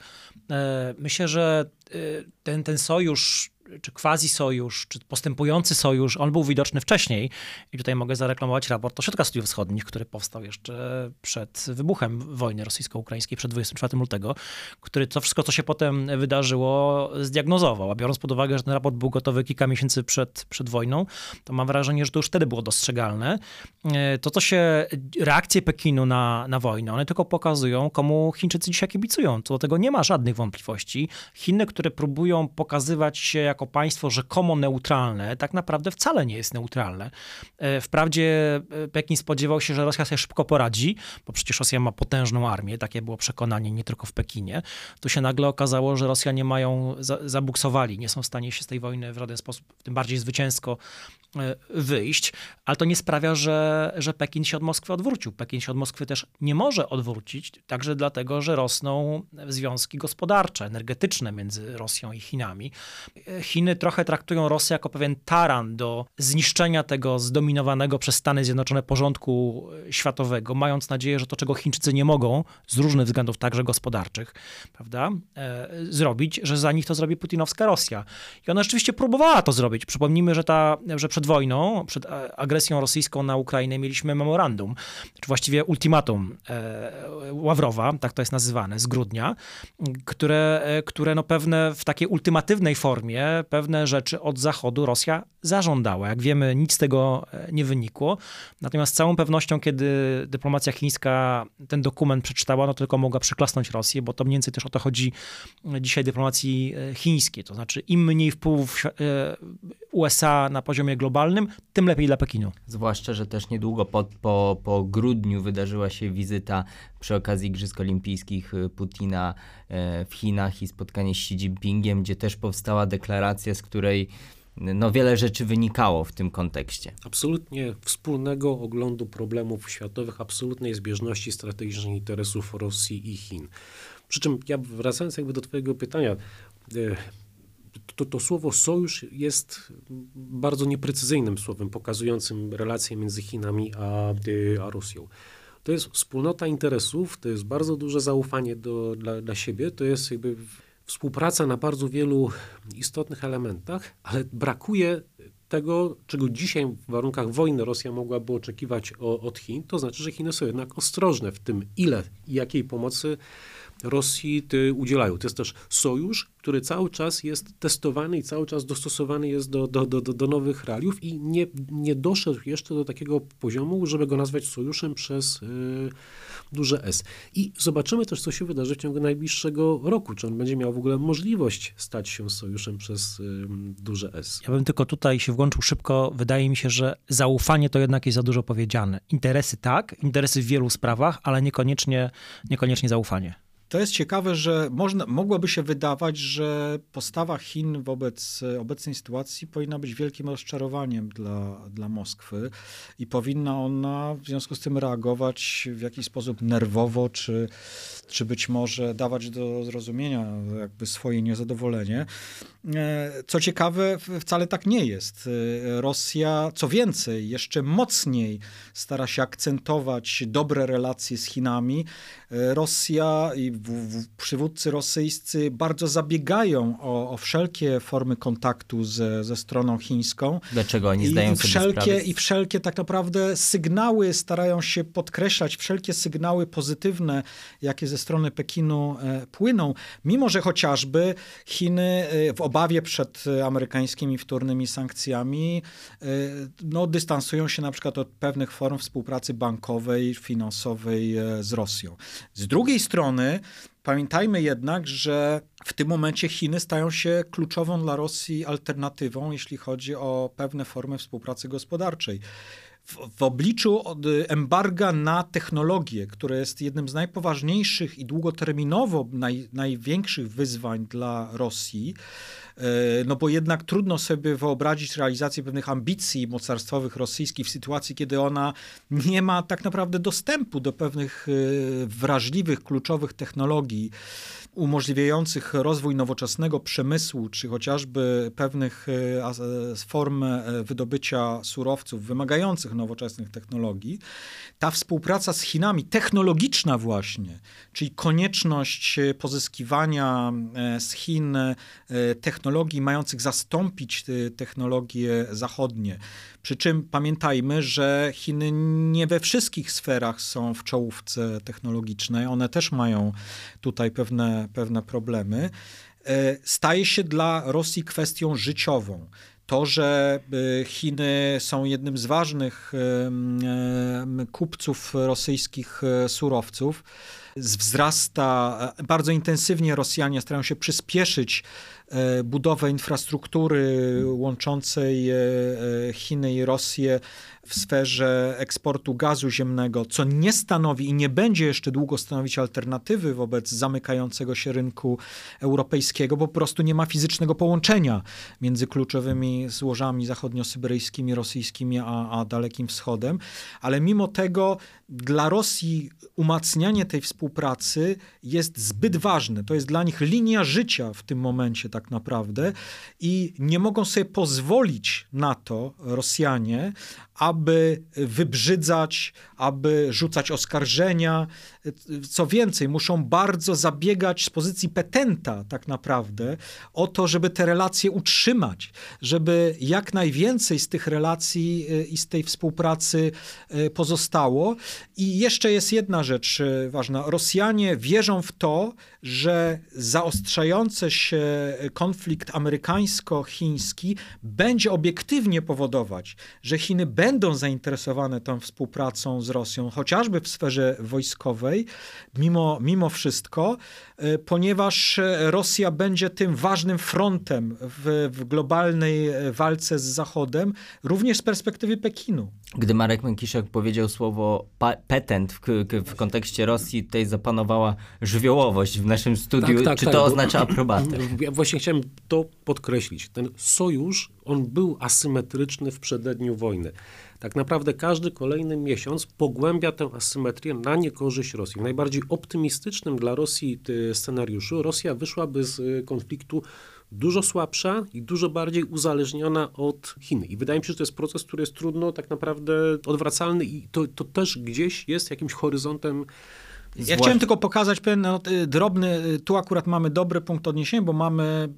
E, myślę, że e, ten, ten sojusz czy quasi-sojusz, czy postępujący sojusz, on był widoczny wcześniej. I tutaj mogę zareklamować raport Ośrodka Studiów Wschodnich, który powstał jeszcze przed wybuchem wojny rosyjsko-ukraińskiej, przed 24 lutego, który to wszystko, co się potem wydarzyło, zdiagnozował. A biorąc pod uwagę, że ten raport był gotowy kilka miesięcy przed, przed wojną, to mam wrażenie, że to już wtedy było dostrzegalne. E, to, co się, reakcje Pekinu na, na wojnę, one tylko pokazują, komu Chińczycy dzisiaj kibicują. Co do tego nie ma żadnych wątpliwości. Chiny, które próbują pokazywać się jak jako państwo rzekomo neutralne, tak naprawdę wcale nie jest neutralne. E, wprawdzie e, Pekin spodziewał się, że Rosja sobie szybko poradzi, bo przecież Rosja ma potężną armię, takie było przekonanie nie tylko w Pekinie. Tu się nagle okazało, że Rosjanie mają, zabuksowali, nie są w stanie się z tej wojny w żaden sposób, tym bardziej zwycięsko E, wyjść, ale to nie sprawia, że, że Pekin się od Moskwy odwrócił. Pekin się od Moskwy też nie może odwrócić, także dlatego, że rosną związki gospodarcze, energetyczne między Rosją i Chinami. E, Chiny trochę traktują Rosję jako pewien taran do zniszczenia tego zdominowanego przez Stany Zjednoczone porządku e, światowego, mając nadzieję, że to, czego Chińczycy nie mogą, z różnych względów, także gospodarczych, prawda, e, zrobić, że za nich to zrobi putinowska Rosja. I ona rzeczywiście próbowała to zrobić. Przypomnijmy, że, ta, że przed wojną, przed agresją rosyjską na Ukrainę mieliśmy memorandum, czy właściwie ultimatum e, Ławrowa, tak to jest nazywane, z grudnia, które, e, które no pewne w takiej ultimatywnej formie pewne rzeczy od Zachodu Rosja zażądała. Jak wiemy, nic z tego e, nie wynikło. Natomiast z całą pewnością, kiedy dyplomacja chińska ten dokument przeczytała, no tylko mogła przyklasnąć Rosję, bo to mniej więcej też o to chodzi dzisiaj dyplomacji chińskiej. To znaczy, im mniej wpływów USA na poziomie globalnym, tym lepiej dla Pekinu. Zwłaszcza, że też niedługo po, po, po grudniu wydarzyła się wizyta przy okazji Igrzysk Olimpijskich y, Putina e, w Chinach i spotkanie z Xi Jinpingiem, gdzie też powstała deklaracja, z której no, wiele rzeczy wynikało w tym kontekście. Absolutnie wspólnego oglądu problemów światowych, absolutnej zbieżności strategicznych interesów Rosji i Chin. Przy czym ja wracając jakby do twojego pytania, e, to, to słowo sojusz jest bardzo nieprecyzyjnym słowem, pokazującym relacje między Chinami a, y, a Rosją. To jest wspólnota interesów, to jest bardzo duże zaufanie do, dla, dla siebie, to jest jakby współpraca na bardzo wielu istotnych elementach, ale brakuje tego, czego dzisiaj w warunkach wojny Rosja mogłaby oczekiwać od Chin, to znaczy, że Chiny są jednak ostrożne w tym, ile i jakiej pomocy Rosji udzielają. To jest też sojusz, który cały czas jest testowany i cały czas dostosowany jest do, do, do, do nowych realiów i nie, nie doszedł jeszcze do takiego poziomu, żeby go nazwać sojuszem przez y, duże S. I zobaczymy też, co się wydarzy w ciągu najbliższego roku. Czy on będzie miał w ogóle możliwość stać się sojuszem przez y, duże S. Ja bym tylko tutaj się włączył szybko. Wydaje mi się, że zaufanie to jednak jest za dużo powiedziane. Interesy tak, interesy w wielu sprawach, ale niekoniecznie, niekoniecznie zaufanie. To jest ciekawe, że można, mogłoby się wydawać, że postawa Chin wobec obecnej sytuacji powinna być wielkim rozczarowaniem dla, dla Moskwy i powinna ona w związku z tym reagować w jakiś sposób nerwowo, czy, czy być może dawać do zrozumienia jakby swoje niezadowolenie. Co ciekawe, wcale tak nie jest. Rosja, co więcej, jeszcze mocniej stara się akcentować dobre relacje z Chinami. Rosja i przywódcy rosyjscy bardzo zabiegają o, o wszelkie formy kontaktu ze, ze stroną chińską. Dlaczego oni zdają I sobie wszelkie, sprawę? I wszelkie tak naprawdę sygnały starają się podkreślać, wszelkie sygnały pozytywne, jakie ze strony Pekinu e, płyną, mimo że chociażby Chiny e, w obawie przed amerykańskimi wtórnymi sankcjami e, no, dystansują się na przykład od pewnych form współpracy bankowej, finansowej z Rosją. Z drugiej strony Pamiętajmy jednak, że w tym momencie Chiny stają się kluczową dla Rosji alternatywą, jeśli chodzi o pewne formy współpracy gospodarczej. W, w, obliczu embarga na technologię, które jest jednym z najpoważniejszych i długoterminowo naj, największych wyzwań dla Rosji, E, no bo jednak trudno sobie wyobrazić realizację pewnych ambicji mocarstwowych rosyjskich w sytuacji, kiedy ona nie ma tak naprawdę dostępu do pewnych e, wrażliwych, kluczowych technologii umożliwiających rozwój nowoczesnego przemysłu, czy chociażby pewnych e, form wydobycia surowców wymagających nowoczesnych technologii, ta współpraca z Chinami, technologiczna właśnie, czyli konieczność pozyskiwania z Chin technologii mających zastąpić technologie zachodnie. Przy czym pamiętajmy, że Chiny nie we wszystkich sferach są w czołówce technologicznej. One też mają tutaj pewne, pewne problemy. E, staje się dla Rosji kwestią życiową to, że e, Chiny są jednym z ważnych kupców rosyjskich e, surowców, wzrasta bardzo intensywnie Rosjanie starają się przyspieszyć budowę infrastruktury łączącej e, e, Chiny i Rosję w sferze eksportu gazu ziemnego, co nie stanowi i nie będzie jeszcze długo stanowić alternatywy wobec zamykającego się rynku europejskiego, bo po prostu nie ma fizycznego połączenia między kluczowymi złożami zachodniosyberyjskimi, rosyjskimi, a, a Dalekim Wschodem. Ale mimo tego dla Rosji umacnianie tej współpracy jest zbyt ważne. To jest dla nich linia życia w tym momencie tak naprawdę i nie mogą sobie pozwolić na to Rosjanie, aby wybrzydzać, aby rzucać oskarżenia. Co więcej, muszą bardzo zabiegać z pozycji petenta, tak naprawdę, o to, żeby te relacje utrzymać, żeby jak najwięcej z tych relacji y, i z tej współpracy y, pozostało. I jeszcze jest jedna rzecz y, ważna. Rosjanie wierzą w to, że zaostrzający się konflikt amerykańsko-chiński będzie obiektywnie powodować, że Chiny będą zainteresowane tą współpracą z Rosją, chociażby w sferze wojskowej, mimo, mimo wszystko, e, ponieważ Rosja będzie tym ważnym frontem w, w globalnej walce z Zachodem, również z perspektywy Pekinu. Gdy Marek Mękiszek powiedział słowo petent w, w, kontekście Rosji, tutaj zapanowała żywiołowość w naszym studiu. Tak, tak, Czy tak, to oznacza (clears throat) aprobatę? Ja właśnie chciałem to podkreślić. Ten sojusz, on był asymetryczny w przededniu wojny. Tak naprawdę każdy kolejny miesiąc pogłębia tę asymetrię na niekorzyść Rosji. W najbardziej optymistycznym dla Rosji scenariuszu Rosja wyszłaby z y, konfliktu dużo słabsza i dużo bardziej uzależniona od Chin. I wydaje mi się, że to jest proces, który jest trudno tak naprawdę odwracalny i to, to też gdzieś jest jakimś horyzontem ja chciałem tylko pokazać pewien no, drobny, tu akurat mamy dobry punkt odniesienia, bo mamy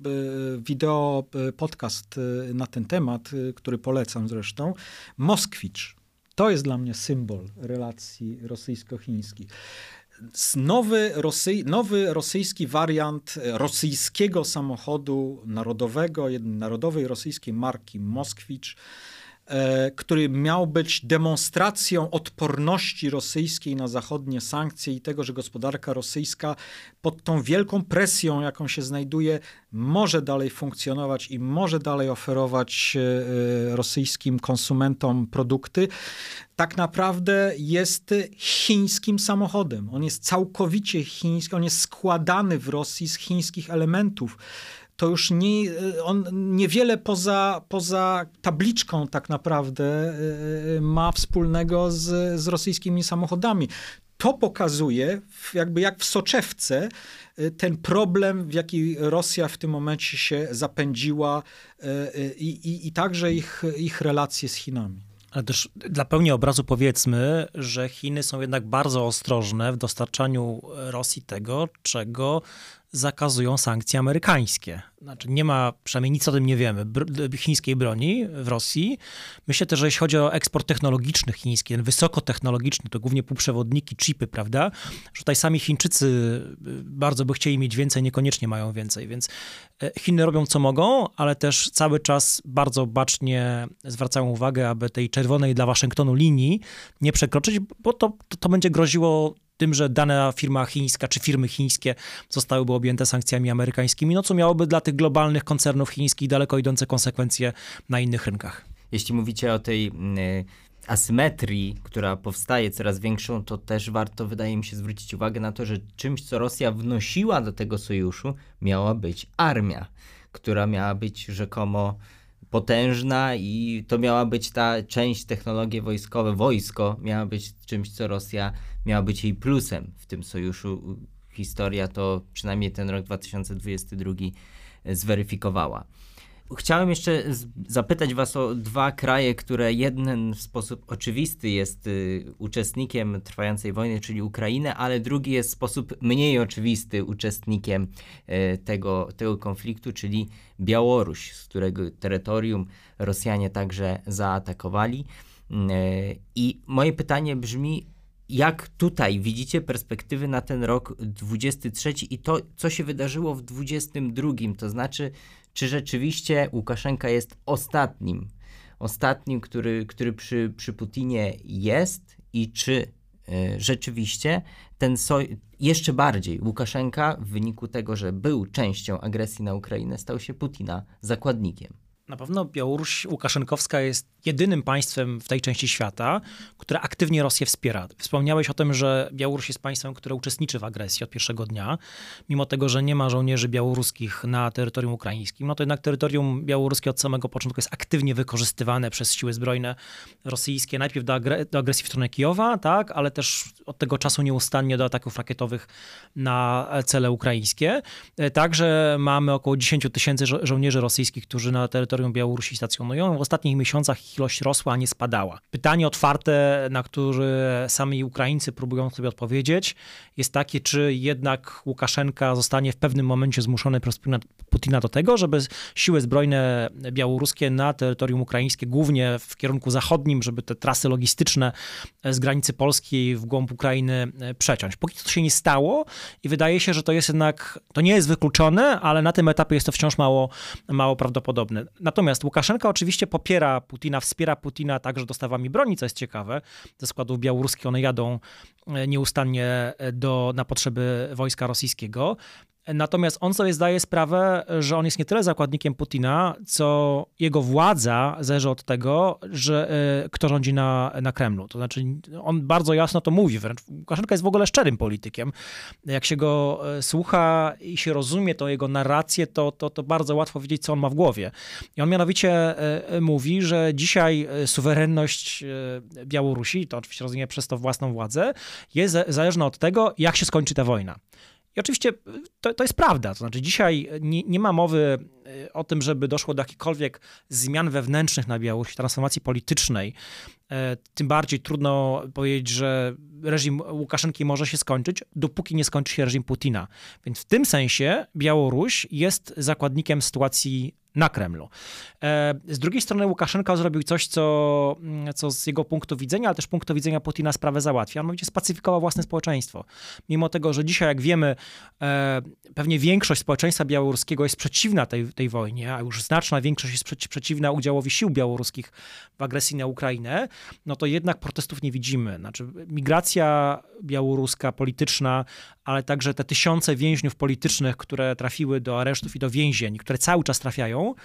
y, wideo, y, podcast y, na ten temat, który polecam zresztą. Moskwicz. To jest dla mnie symbol relacji rosyjsko-chińskich. Nowy, Rosy, nowy rosyjski wariant rosyjskiego samochodu narodowego, narodowej rosyjskiej marki Moskwicz który miał być demonstracją odporności rosyjskiej na zachodnie sankcje i tego, że gospodarka rosyjska pod tą wielką presją, jaką się znajduje, może dalej funkcjonować i może dalej oferować e, e, rosyjskim konsumentom produkty, tak naprawdę jest chińskim samochodem. On jest całkowicie chiński, on jest składany w Rosji z chińskich elementów to już nie, on niewiele poza, poza tabliczką tak naprawdę e, e, ma wspólnego z, z rosyjskimi samochodami. to pokazuje, jakby jak w soczewce, y, ten problem, w jaki Rosja w tym momencie się zapędziła y, y, i, i, i także ich, ich relacje z Chinami. Ale też dla pełni obrazu powiedzmy, że Chiny są jednak bardzo ostrożne w dostarczaniu Rosji tego, czego zakazują sankcje amerykańskie. Znaczy nie ma, przynajmniej nic o tym nie wiemy, chińskiej broni w Rosji. Myślę też, że jeśli chodzi o eksport technologiczny chiński, ten wysokotechnologiczny, to głównie półprzewodniki, chipy, prawda, że tutaj sami Chińczycy y, bardzo by chcieli mieć więcej, niekoniecznie mają więcej, więc e, Chiny robią co mogą, ale też cały czas bardzo bacznie zwracają uwagę, aby tej czerwonej dla Waszyngtonu linii nie przekroczyć, bo to, to, to będzie groziło tym, że dana firma chińska czy firmy chińskie zostałyby objęte sankcjami amerykańskimi, no co miałoby dla tych globalnych koncernów chińskich daleko idące konsekwencje na innych rynkach. Jeśli mówicie o tej y, asymetrii, która powstaje coraz większą, to też warto, wydaje mi się, zwrócić uwagę na to, że czymś, co Rosja wnosiła do tego sojuszu, miała być armia, która miała być rzekomo potężna i to miała być ta część technologie wojskowe, wojsko miała być czymś, co Rosja miała być jej plusem w tym sojuszu. Historia to przynajmniej ten rok 2022 zweryfikowała. Chciałem jeszcze zapytać Was o dwa kraje, które jeden w sposób oczywisty jest y, uczestnikiem trwającej wojny, czyli Ukrainę, ale drugi jest w sposób mniej oczywisty uczestnikiem y, tego, tego konfliktu, czyli Białoruś, z którego terytorium Rosjanie także zaatakowali. Y, I moje pytanie brzmi, jak tutaj widzicie perspektywy na ten rok 23 i to, co się wydarzyło w 22, to znaczy, czy rzeczywiście Łukaszenka jest ostatnim, ostatnim, który, który przy, przy Putinie jest i czy y, rzeczywiście ten soj, jeszcze bardziej Łukaszenka w wyniku tego, że był częścią agresji na Ukrainę, stał się Putina zakładnikiem. Na pewno Białoruś Łukaszenkowska jest jedynym państwem w tej części świata, które aktywnie Rosję wspiera. Wspomniałeś o tym, że Białoruś jest państwem, które uczestniczy w agresji od pierwszego dnia, mimo tego, że nie ma żołnierzy białoruskich na terytorium ukraińskim. No to jednak terytorium białoruskie od samego początku jest aktywnie wykorzystywane przez siły zbrojne rosyjskie, najpierw do, agre do agresji w stronę Kijowa, tak, ale też od tego czasu nieustannie do ataków rakietowych na cele ukraińskie. Także mamy około 10 tysięcy żo żołnierzy rosyjskich, którzy na terytorium terytorium Białorusi stacjonują. W ostatnich miesiącach ich ilość rosła, a nie spadała. Pytanie otwarte, na które sami Ukraińcy próbują sobie odpowiedzieć, jest takie, czy jednak Łukaszenka zostanie w pewnym momencie zmuszony przez Putina do tego, żeby siły zbrojne białoruskie na terytorium ukraińskie, głównie w kierunku zachodnim, żeby te trasy logistyczne z granicy polskiej w głąb Ukrainy przeciąć. Póki to się nie stało i wydaje się, że to jest jednak, to nie jest wykluczone, ale na tym etapie jest to wciąż mało, mało prawdopodobne. Natomiast Łukaszenka oczywiście popiera Putina, wspiera Putina także dostawami broni, co jest ciekawe. Ze składów białoruskich one jadą e, nieustannie e, do, na potrzeby wojska rosyjskiego. Natomiast on sobie zdaje sprawę, że on jest nie tyle zakładnikiem Putina, co jego władza zależy od tego, że y, kto rządzi na, na Kremlu. To znaczy, on bardzo jasno to mówi, wręcz Łukaszenka jest w ogóle szczerym politykiem. Jak się go y, słucha i się rozumie to jego narrację, to, to, to bardzo łatwo wiedzieć, co on ma w głowie. I on mianowicie y, mówi, że dzisiaj suwerenność Białorusi, to oczywiście rozumie przez to własną władzę, jest zależna od tego, jak się skończy ta wojna. I oczywiście to, to jest prawda. To znaczy, dzisiaj nie, nie, ma mowy y, o tym, żeby doszło do jakichkolwiek zmian wewnętrznych na Białorusi, transformacji politycznej. E, tym bardziej trudno powiedzieć, że reżim Łukaszenki może się skończyć, dopóki nie skończy się reżim Putina. Więc w tym sensie Białoruś jest zakładnikiem sytuacji na Kremlu. E, z drugiej strony Łukaszenka zrobił coś, co, mm, co z jego punktu widzenia, ale też punktu widzenia Putina sprawę załatwia. Mianowicie spacyfikował własne społeczeństwo. Mimo tego, że dzisiaj, jak wiemy, e, pewnie większość społeczeństwa białoruskiego jest przeciwna tej, tej wojnie, a już znaczna większość jest przeciwna udziałowi sił białoruskich w agresji na Ukrainę, no to jednak protestów nie widzimy. Znaczy, migracja białoruska, polityczna, ale także te tysiące więźniów politycznych, które trafiły do aresztów i do więzień, które cały czas trafiają,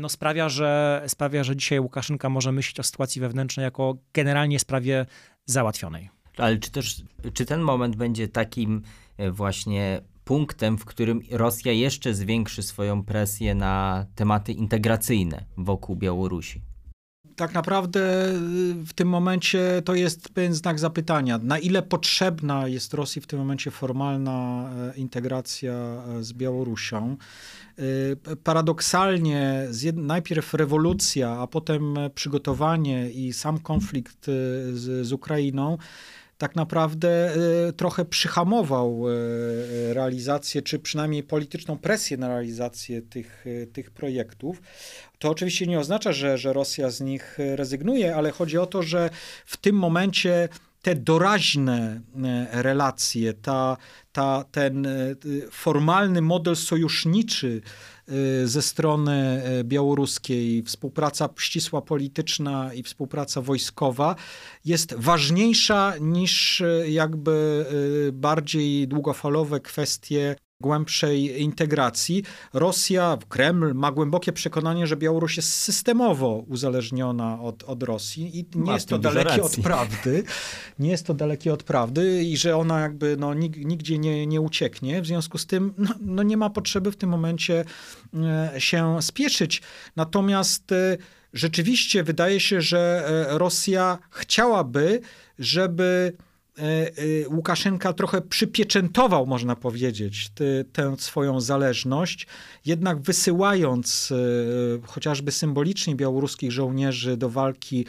no sprawia, że, sprawia, że dzisiaj Łukaszenka może myśleć o sytuacji wewnętrznej jako generalnie sprawie załatwionej. Ale czy też, czy ten moment będzie takim e, właśnie punktem, w którym Rosja jeszcze zwiększy swoją presję na tematy integracyjne wokół Białorusi? Tak naprawdę w tym momencie to jest pewien znak zapytania. Na ile potrzebna jest Rosji w tym momencie formalna integracja z Białorusią? Paradoksalnie najpierw rewolucja, a potem przygotowanie i sam konflikt z, z Ukrainą tak naprawdę y, trochę przyhamował y, realizację, czy przynajmniej polityczną presję na realizację tych, y, tych projektów. To oczywiście nie oznacza, że, że Rosja z nich rezygnuje, ale chodzi o to, że w tym momencie te doraźne relacje, ta, ta, ten formalny model sojuszniczy Y, ze strony y, białoruskiej, współpraca ścisła polityczna i współpraca wojskowa jest ważniejsza niż y, jakby bardziej długofalowe kwestie głębszej integracji. Rosja, Kreml ma głębokie przekonanie, że Białoruś jest systemowo uzależniona od, od Rosji i nie jest to dalekie od prawdy. Nie jest to dalekie od prawdy i że ona jakby no, nigdzie nie, nie ucieknie. W związku z tym no, no nie ma potrzeby w tym momencie e, się spieszyć. Natomiast e, rzeczywiście wydaje się, że e, Rosja chciałaby, żeby Łukaszenka trochę przypieczętował, można powiedzieć, tę swoją zależność, jednak wysyłając e, chociażby symbolicznie białoruskich żołnierzy do walki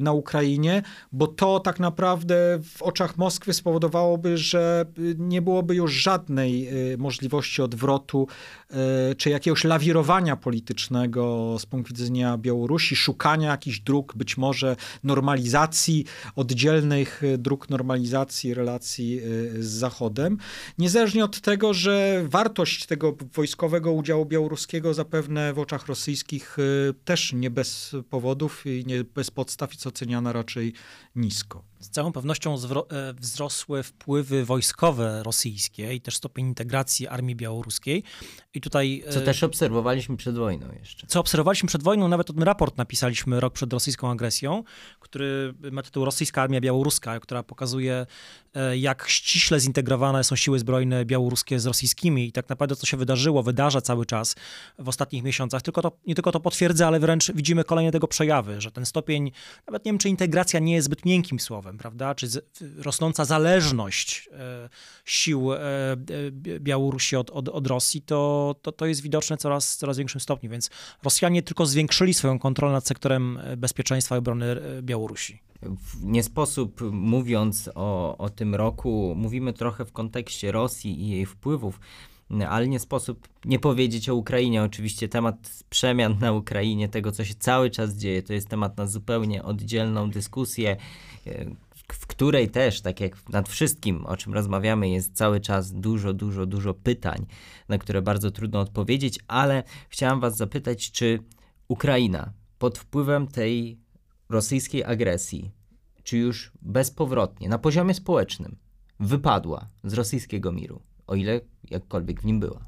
na Ukrainie, bo to tak naprawdę w oczach Moskwy spowodowałoby, że nie byłoby już żadnej możliwości odwrotu czy jakiegoś lawirowania politycznego z punktu widzenia Białorusi, szukania jakichś dróg, być może normalizacji, oddzielnych dróg normalizacji normalizacji relacji y, z Zachodem. Niezależnie od tego, że wartość tego wojskowego udziału białoruskiego zapewne w oczach rosyjskich y, też nie bez powodów i nie bez podstaw jest oceniana raczej nisko. Z całą pewnością e, wzrosły wpływy wojskowe rosyjskie i też stopień integracji armii białoruskiej. I tutaj. Co e, też obserwowaliśmy przed wojną jeszcze. Co obserwowaliśmy przed wojną, nawet ten raport napisaliśmy rok przed rosyjską agresją, który ma tytuł Rosyjska Armia Białoruska, która pokazuje, e, jak ściśle zintegrowane są siły zbrojne białoruskie z rosyjskimi i tak naprawdę co się wydarzyło, wydarza cały czas w ostatnich miesiącach. Tylko to, nie tylko to potwierdza, ale wręcz widzimy kolejne tego przejawy, że ten stopień, nawet nie wiem, czy integracja nie jest zbyt miękkim słowem prawda? Czy z, rosnąca zależność e, sił e, e Białorusi od, od, od Rosji, to, to, to jest widoczne coraz, coraz większym stopniu. Więc Rosjanie tylko zwiększyli swoją kontrolę nad sektorem e, bezpieczeństwa i obrony Białorusi. Nie sposób, mówiąc o, o tym roku, mówimy trochę w kontekście Rosji i jej wpływów ale nie sposób nie powiedzieć o Ukrainie. Oczywiście temat przemian na Ukrainie, tego co się cały czas dzieje, to jest temat na zupełnie oddzielną dyskusję, e, w której też, tak jak nad wszystkim, o czym rozmawiamy, jest cały czas dużo, dużo, dużo pytań, na które bardzo trudno odpowiedzieć, ale chciałam Was zapytać, czy Ukraina pod wpływem tej rosyjskiej agresji, czy już bezpowrotnie, na poziomie społecznym, wypadła z rosyjskiego miru? o ile jakkolwiek w nim była.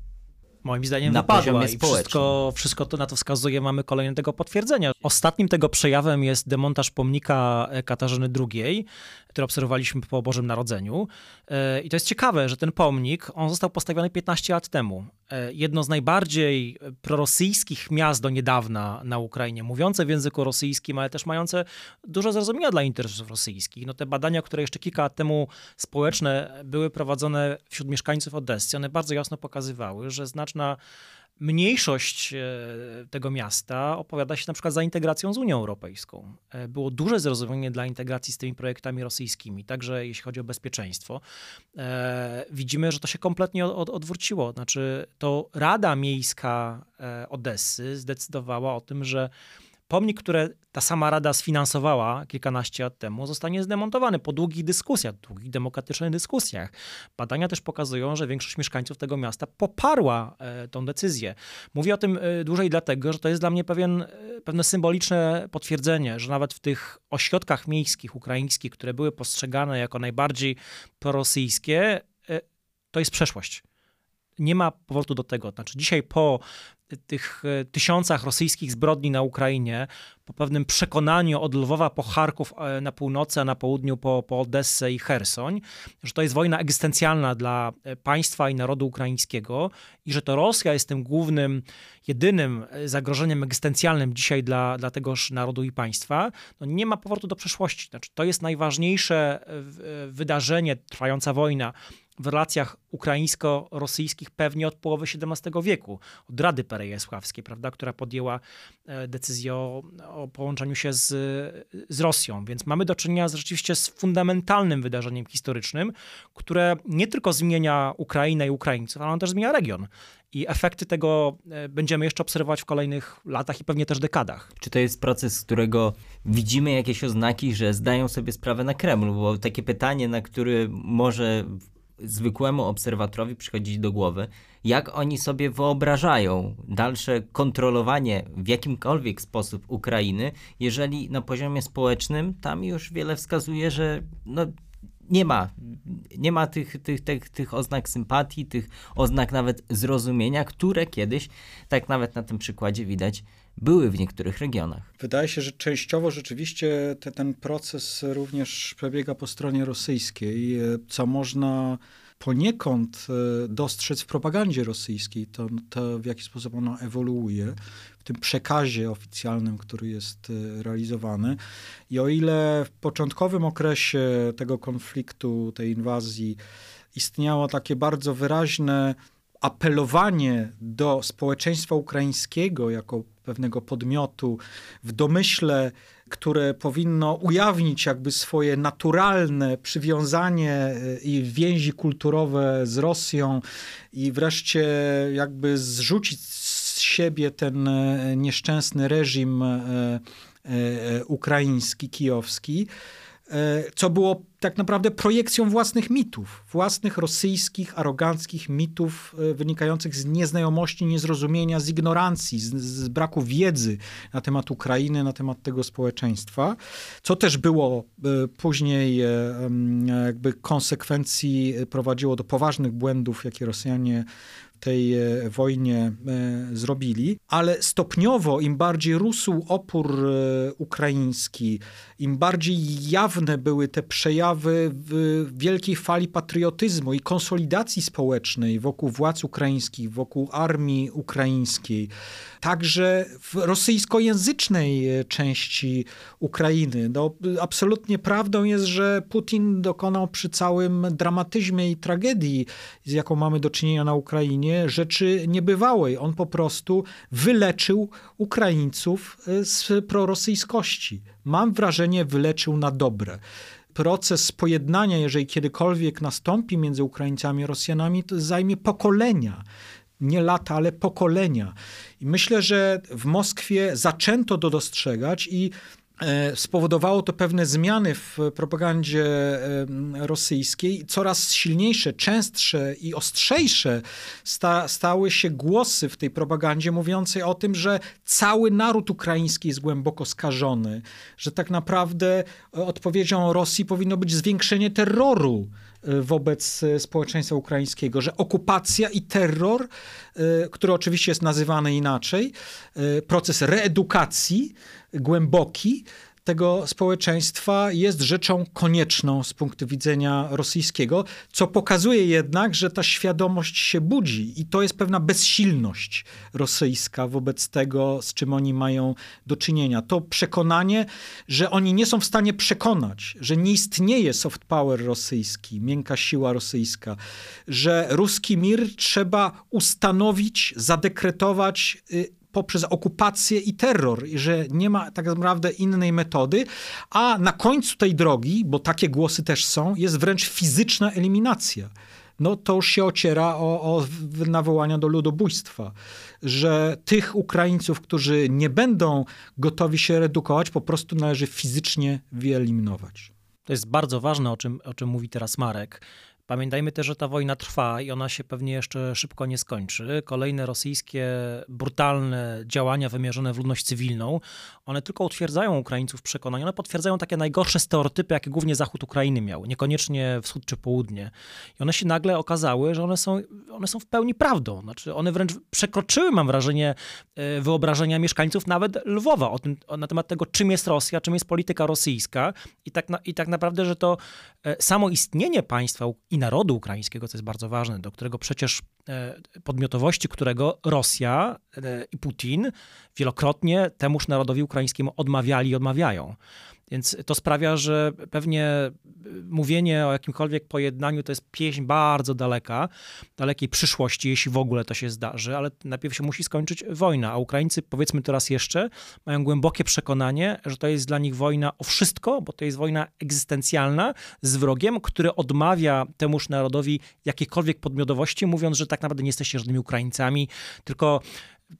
Moim zdaniem na wypadła i wszystko, wszystko to na to wskazuje, mamy kolejne tego potwierdzenia. Ostatnim tego przejawem jest demontaż pomnika Katarzyny II, który obserwowaliśmy po Bożym Narodzeniu. E, I to jest ciekawe, że ten pomnik, on został postawiony 15 lat temu. E, jedno z najbardziej prorosyjskich miast do niedawna na Ukrainie, mówiące w języku rosyjskim, ale też mające dużo zrozumienia dla interesów rosyjskich. No te badania, które jeszcze kilka lat temu społeczne były prowadzone wśród mieszkańców Odessy, one bardzo jasno pokazywały, że znaczna mniejszość e, tego miasta opowiada się na przykład za integracją z Unią Europejską. E, było duże zrozumienie dla integracji z tymi projektami rosyjskimi, także jeśli chodzi o bezpieczeństwo. E, widzimy, że to się kompletnie odwróciło. Znaczy, to Rada Miejska Odessy zdecydowała o tym, że Pomnik, który ta sama rada sfinansowała kilkanaście lat temu, zostanie zdemontowany po długich dyskusjach, długich demokratycznych dyskusjach. Badania też pokazują, że większość mieszkańców tego miasta poparła e, tą decyzję. Mówię o tym e, dłużej dlatego, że to jest dla mnie pewien, e, pewne symboliczne potwierdzenie, że nawet w tych ośrodkach miejskich ukraińskich, które były postrzegane jako najbardziej prorosyjskie, to jest przeszłość nie ma powrotu do tego. Znaczy, dzisiaj po tych e, tysiącach rosyjskich zbrodni na Ukrainie, po pewnym przekonaniu od Lwowa po Charków e, na północy, a na południu po, po Odessę i Hersoń, że to jest wojna egzystencjalna dla e, państwa i narodu ukraińskiego i że to Rosja jest tym głównym, jedynym zagrożeniem egzystencjalnym dzisiaj dla, dla tegoż narodu i państwa, no nie ma powrotu do przeszłości. Znaczy, to jest najważniejsze wydarzenie, trwająca wojna, w relacjach ukraińsko-rosyjskich pewnie od połowy XVII wieku, od Rady Perejesławskiej, prawda, która podjęła e, decyzję o, o połączeniu się z, z Rosją. Więc mamy do czynienia z, rzeczywiście z fundamentalnym wydarzeniem historycznym, które nie tylko zmienia Ukrainę i Ukraińców, ale on też zmienia region. I efekty tego e, będziemy jeszcze obserwować w kolejnych latach i pewnie też dekadach. Czy to jest proces, z którego widzimy jakieś oznaki, że zdają sobie sprawę na Kremlu? Bo takie pytanie, na które może zwykłemu obserwatorowi przychodzić do głowy, jak oni sobie wyobrażają dalsze kontrolowanie w jakimkolwiek sposób Ukrainy, jeżeli na poziomie społecznym tam już wiele wskazuje, że no, nie ma, nie ma tych, tych, tych, tych oznak sympatii, tych oznak nawet zrozumienia, które kiedyś, tak nawet na tym przykładzie widać, były w niektórych regionach. Wydaje się, że częściowo rzeczywiście te, ten proces również przebiega po stronie rosyjskiej, co można poniekąd e, dostrzec w propagandzie rosyjskiej, to, to w jaki sposób ona ewoluuje, w tym przekazie oficjalnym, który jest e, realizowany. I o ile w początkowym okresie tego konfliktu, tej inwazji, istniało takie bardzo wyraźne apelowanie do społeczeństwa ukraińskiego jako pewnego podmiotu w domyśle, które powinno ujawnić jakby swoje naturalne przywiązanie e, i więzi kulturowe z Rosją i wreszcie jakby zrzucić z siebie ten e, nieszczęsny reżim e, ukraiński, kijowski co było tak naprawdę projekcją własnych mitów, własnych rosyjskich, aroganckich mitów e, wynikających z nieznajomości, niezrozumienia, z ignorancji, z, z, braku wiedzy na temat Ukrainy, na temat tego społeczeństwa, co też było e, później jakby konsekwencji prowadziło do poważnych błędów, jakie Rosjanie tej e, wojnie e, zrobili, ale stopniowo im bardziej rósł opór e, ukraiński, im bardziej jawne były te przejawy wielkiej fali patriotyzmu i konsolidacji społecznej wokół władz ukraińskich, wokół armii ukraińskiej, także w rosyjskojęzycznej części Ukrainy. No, absolutnie prawdą jest, że Putin dokonał przy całym dramatyzmie i tragedii, z jaką mamy do czynienia na Ukrainie, rzeczy niebywałej. On po prostu wyleczył Ukraińców e, z prorosyjskości. Mam wrażenie, wyleczył na dobre proces pojednania, jeżeli kiedykolwiek nastąpi między Ukraińcami a Rosjanami, to zajmie pokolenia. Nie lata, ale pokolenia. I myślę, że w Moskwie zaczęto to dostrzegać i E, spowodowało to pewne zmiany w propagandzie rosyjskiej. Coraz silniejsze, częstsze i ostrzejsze sta, stały się głosy w tej propagandzie mówiącej o tym, że cały naród ukraiński jest głęboko skażony, że tak naprawdę odpowiedzią Rosji powinno być zwiększenie terroru e, wobec e, społeczeństwa ukraińskiego, że okupacja i terror, który oczywiście jest nazywany inaczej, proces reedukacji, głęboki tego społeczeństwa jest rzeczą konieczną z punktu widzenia rosyjskiego, co pokazuje jednak, że ta świadomość się budzi i to jest pewna bezsilność rosyjska wobec tego, z czym oni mają do czynienia. To przekonanie, że oni nie są w stanie przekonać, że nie istnieje soft power rosyjski, miękka siła rosyjska, że ruski mir trzeba ustanowić, zadekretować y, poprzez okupację i terror, że nie ma tak naprawdę innej metody, a na końcu tej drogi, bo takie głosy też są, jest wręcz fizyczna eliminacja. No to już się ociera o, o nawołania do ludobójstwa, że tych Ukraińców, którzy nie będą gotowi się redukować, po prostu należy fizycznie wyeliminować. To jest bardzo ważne, o czym, o czym mówi teraz Marek, Pamiętajmy też, że ta wojna trwa i ona się pewnie jeszcze szybko nie skończy. Kolejne rosyjskie brutalne działania wymierzone w ludność cywilną, one tylko utwierdzają Ukraińców w one potwierdzają takie najgorsze stereotypy, jakie głównie zachód Ukrainy miał, niekoniecznie wschód czy południe. I one się nagle okazały, że one są, one są w pełni prawdą. Znaczy one wręcz przekroczyły, mam wrażenie, e, wyobrażenia mieszkańców nawet Lwowa o tym, na temat tego, czym jest Rosja, czym jest polityka rosyjska i tak, na, i tak naprawdę, że to e, samo istnienie państwa i narodu ukraińskiego, co jest bardzo ważne, do którego przecież e, podmiotowości, którego Rosja e, i Putin wielokrotnie temuż narodowi ukraińskiemu odmawiali i odmawiają. Więc to sprawia, że pewnie mówienie o jakimkolwiek pojednaniu to jest pieśń bardzo daleka, dalekiej przyszłości, jeśli w ogóle to się zdarzy, ale najpierw się musi skończyć wojna, a Ukraińcy, powiedzmy to raz jeszcze, mają głębokie przekonanie, że to jest dla nich wojna o wszystko, bo to jest wojna egzystencjalna z wrogiem, który odmawia temuż narodowi jakiejkolwiek podmiotowości, mówiąc, że tak naprawdę nie jesteście żadnymi Ukraińcami, tylko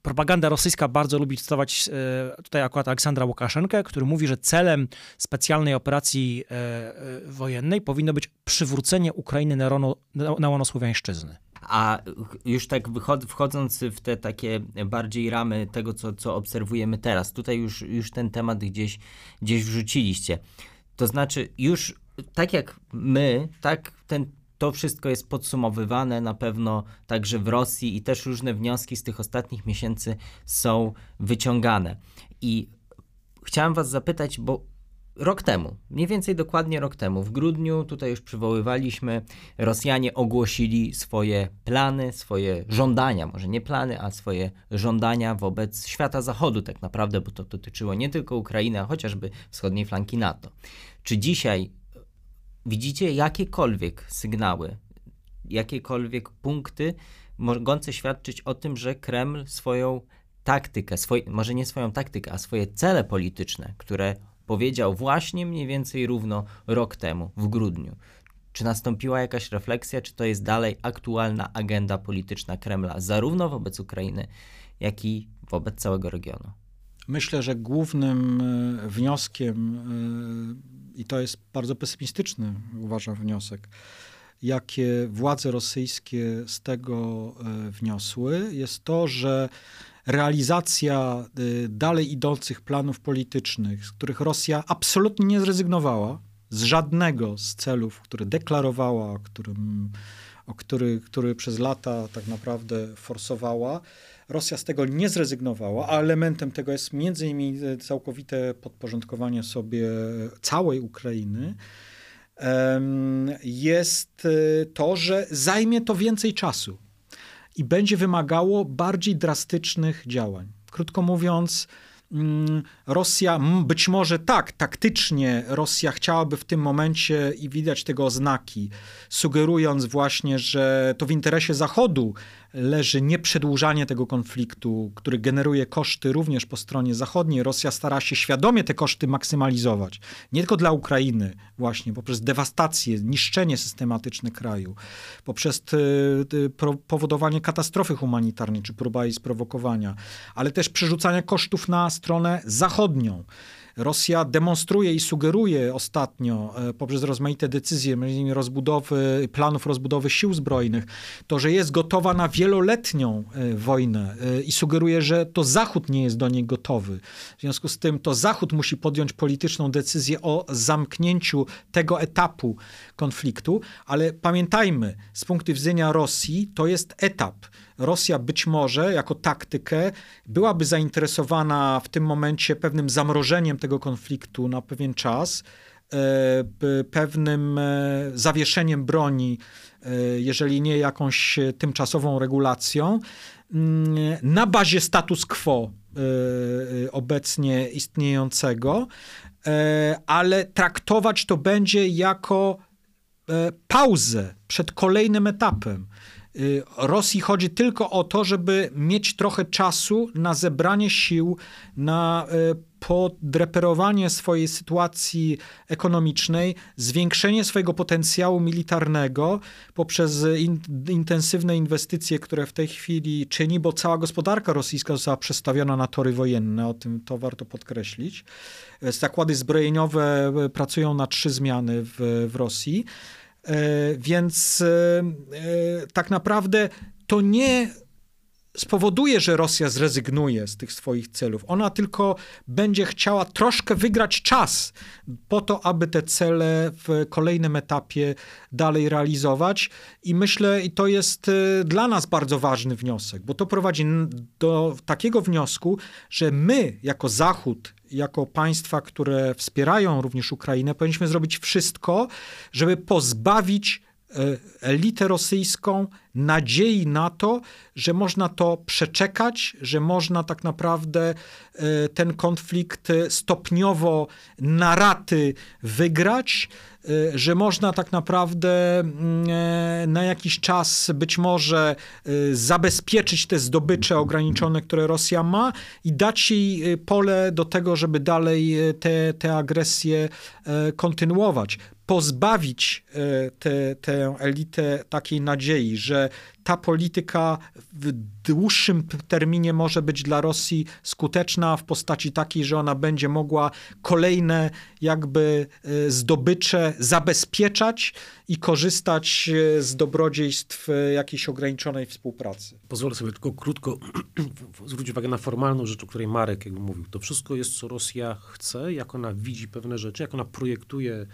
Propaganda rosyjska bardzo lubi cytować e, tutaj akurat Aleksandra Łukaszenkę, który mówi, że celem specjalnej operacji e, e, wojennej powinno być przywrócenie Ukrainy na, rono, na łono słowiańszczyzny. A już tak wchodząc w te takie bardziej ramy tego, co, co obserwujemy teraz, tutaj już, już ten temat gdzieś, gdzieś wrzuciliście. To znaczy, już tak jak my, tak ten to wszystko jest podsumowywane na pewno także w Rosji i też różne wnioski z tych ostatnich miesięcy są wyciągane. I chciałem Was zapytać, bo rok temu, mniej więcej dokładnie rok temu, w grudniu, tutaj już przywoływaliśmy, Rosjanie ogłosili swoje plany, swoje żądania, może nie plany, a swoje żądania wobec świata zachodu, tak naprawdę, bo to dotyczyło nie tylko Ukrainy, a chociażby wschodniej flanki NATO. Czy dzisiaj widzicie jakiekolwiek sygnały, jakiekolwiek punkty mogące świadczyć o tym, że Kreml swoją taktykę, swoj, może nie swoją taktykę, a swoje cele polityczne, które powiedział właśnie mniej więcej równo rok temu, w grudniu. Czy nastąpiła jakaś refleksja, czy to jest dalej aktualna agenda polityczna Kremla, zarówno wobec Ukrainy, jak i wobec całego regionu? Myślę, że głównym e, wnioskiem e, i to jest bardzo pesymistyczny, uważam, wniosek, jakie władze rosyjskie z tego e, wniosły, jest to, że realizacja dalej idących planów politycznych, z których Rosja absolutnie nie zrezygnowała, z żadnego z celów, które deklarowała, o, którym, o który, który przez lata tak naprawdę forsowała, Rosja z tego nie zrezygnowała, a elementem tego jest między innymi e, całkowite podporządkowanie sobie całej Ukrainy jest e, to, że zajmie to więcej czasu i będzie wymagało bardziej drastycznych działań. Krótko mówiąc, mm, Rosja, być może tak, taktycznie Rosja chciałaby w tym momencie i widać tego oznaki, sugerując właśnie, że to w interesie Zachodu leży nieprzedłużanie tego konfliktu, który generuje koszty również po stronie zachodniej. Rosja stara się świadomie te koszty maksymalizować. Nie tylko dla Ukrainy, właśnie poprzez dewastację, niszczenie systematyczne kraju, poprzez powodowanie katastrofy humanitarnej czy próba jej sprowokowania, ale też przerzucania kosztów na stronę zachodnią. Rosja demonstruje i sugeruje ostatnio e, poprzez rozmaite decyzje, m.in. rozbudowy, planów rozbudowy sił zbrojnych, to, że jest gotowa na wieloletnią e, wojnę e, i sugeruje, że to Zachód nie jest do niej gotowy. W związku z tym to Zachód musi podjąć polityczną decyzję o zamknięciu tego etapu konfliktu, ale pamiętajmy, z punktu widzenia Rosji to jest etap. Rosja być może jako taktykę byłaby zainteresowana w tym momencie pewnym zamrożeniem tego konfliktu na pewien czas, e, pewnym e, zawieszeniem broni, e, jeżeli nie jakąś tymczasową regulacją, mm, na bazie status quo obecnie istniejącego, ale traktować to będzie jako pauzę przed kolejnym etapem. Y, Rosji chodzi tylko o to, żeby mieć trochę czasu na zebranie sił, na y, podreperowanie swojej sytuacji ekonomicznej, zwiększenie swojego potencjału militarnego poprzez in, intensywne inwestycje, które w tej chwili czyni, bo cała gospodarka rosyjska została przestawiona na tory wojenne, o tym to warto podkreślić. Zakłady zbrojeniowe pracują na trzy zmiany w, w Rosji. Więc tak naprawdę to nie spowoduje, że Rosja zrezygnuje z tych swoich celów. Ona tylko będzie chciała troszkę wygrać czas po to, aby te cele w kolejnym etapie dalej realizować. I myślę, i to jest dla nas bardzo ważny wniosek, bo to prowadzi do takiego wniosku, że my, jako Zachód, jako państwa, które wspierają również Ukrainę, powinniśmy zrobić wszystko, żeby pozbawić E, elitę rosyjską nadziei na to, że można to przeczekać, że można tak naprawdę e, ten konflikt stopniowo na raty wygrać, e, że można tak naprawdę mm, na jakiś czas być może zabezpieczyć te zdobycze ograniczone, które Rosja ma i dać jej pole do tego, żeby dalej te, te agresje kontynuować. Pozbawić e, tę elitę takiej nadziei, że ta polityka w dłuższym terminie może być dla Rosji skuteczna w postaci takiej, że ona będzie mogła kolejne jakby e, zdobycze zabezpieczać i korzystać e, z dobrodziejstw jakiejś ograniczonej współpracy. Pozwolę sobie tylko krótko (clears throat) zwrócić uwagę na formalną rzecz, o której Marek jakby mówił. To wszystko jest, co Rosja chce, jak ona widzi pewne rzeczy, jak ona projektuje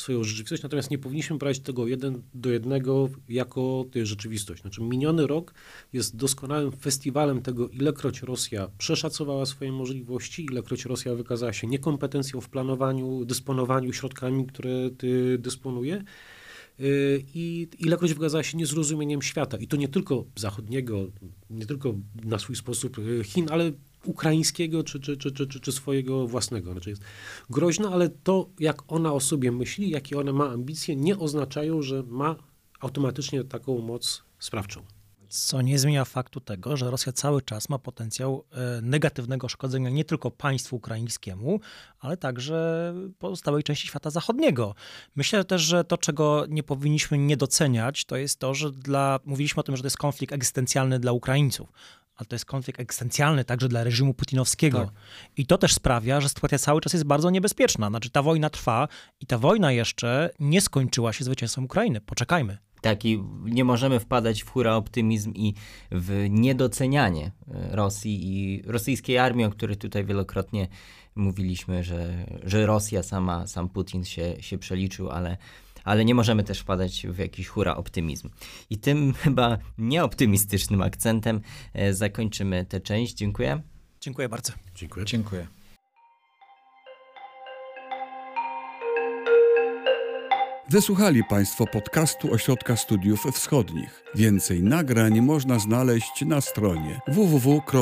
swoją rzeczywistość, natomiast nie powinniśmy brać tego jeden do jednego jako rzeczywistość. Znaczy miniony rok jest doskonałym festiwalem tego, ilekroć Rosja przeszacowała swoje możliwości, ilekroć Rosja wykazała się niekompetencją w planowaniu, dysponowaniu środkami, które dysponuje y, i ilekroć wykazała się niezrozumieniem świata. I to nie tylko zachodniego, nie tylko na swój sposób y, Chin, ale ukraińskiego czy, czy, czy, czy, czy swojego własnego. Znaczy jest groźna, ale to, jak ona o sobie myśli, jakie ona ma ambicje, nie oznaczają, że ma automatycznie taką moc sprawczą. Co nie zmienia faktu tego, że Rosja cały czas ma potencjał e, negatywnego szkodzenia nie tylko państwu ukraińskiemu, ale także pozostałej części świata zachodniego. Myślę też, że to, czego nie powinniśmy nie doceniać, to jest to, że dla, mówiliśmy o tym, że to jest konflikt egzystencjalny dla Ukraińców ale to jest konflikt egzystencjalny także dla reżimu putinowskiego. Tak. I to też sprawia, że sytuacja cały czas jest bardzo niebezpieczna. Znaczy ta wojna trwa i ta wojna jeszcze nie skończyła się zwycięstwem Ukrainy. Poczekajmy. Tak, i nie możemy wpadać w hura optymizm i w niedocenianie e, Rosji i rosyjskiej armii, o której tutaj wielokrotnie mówiliśmy, że, że Rosja sama, sam Putin się, się przeliczył, ale ale nie możemy też wpadać w jakiś hura optymizm. I tym (laughs) chyba nieoptymistycznym akcentem e, zakończymy tę część. Dziękuję. Dziękuję bardzo. Dziękuję. Dziękuję. Wysłuchali Państwo podcastu Ośrodka Studiów Wschodnich. Więcej nagrań można znaleźć na stronie www.osw.waw.pl.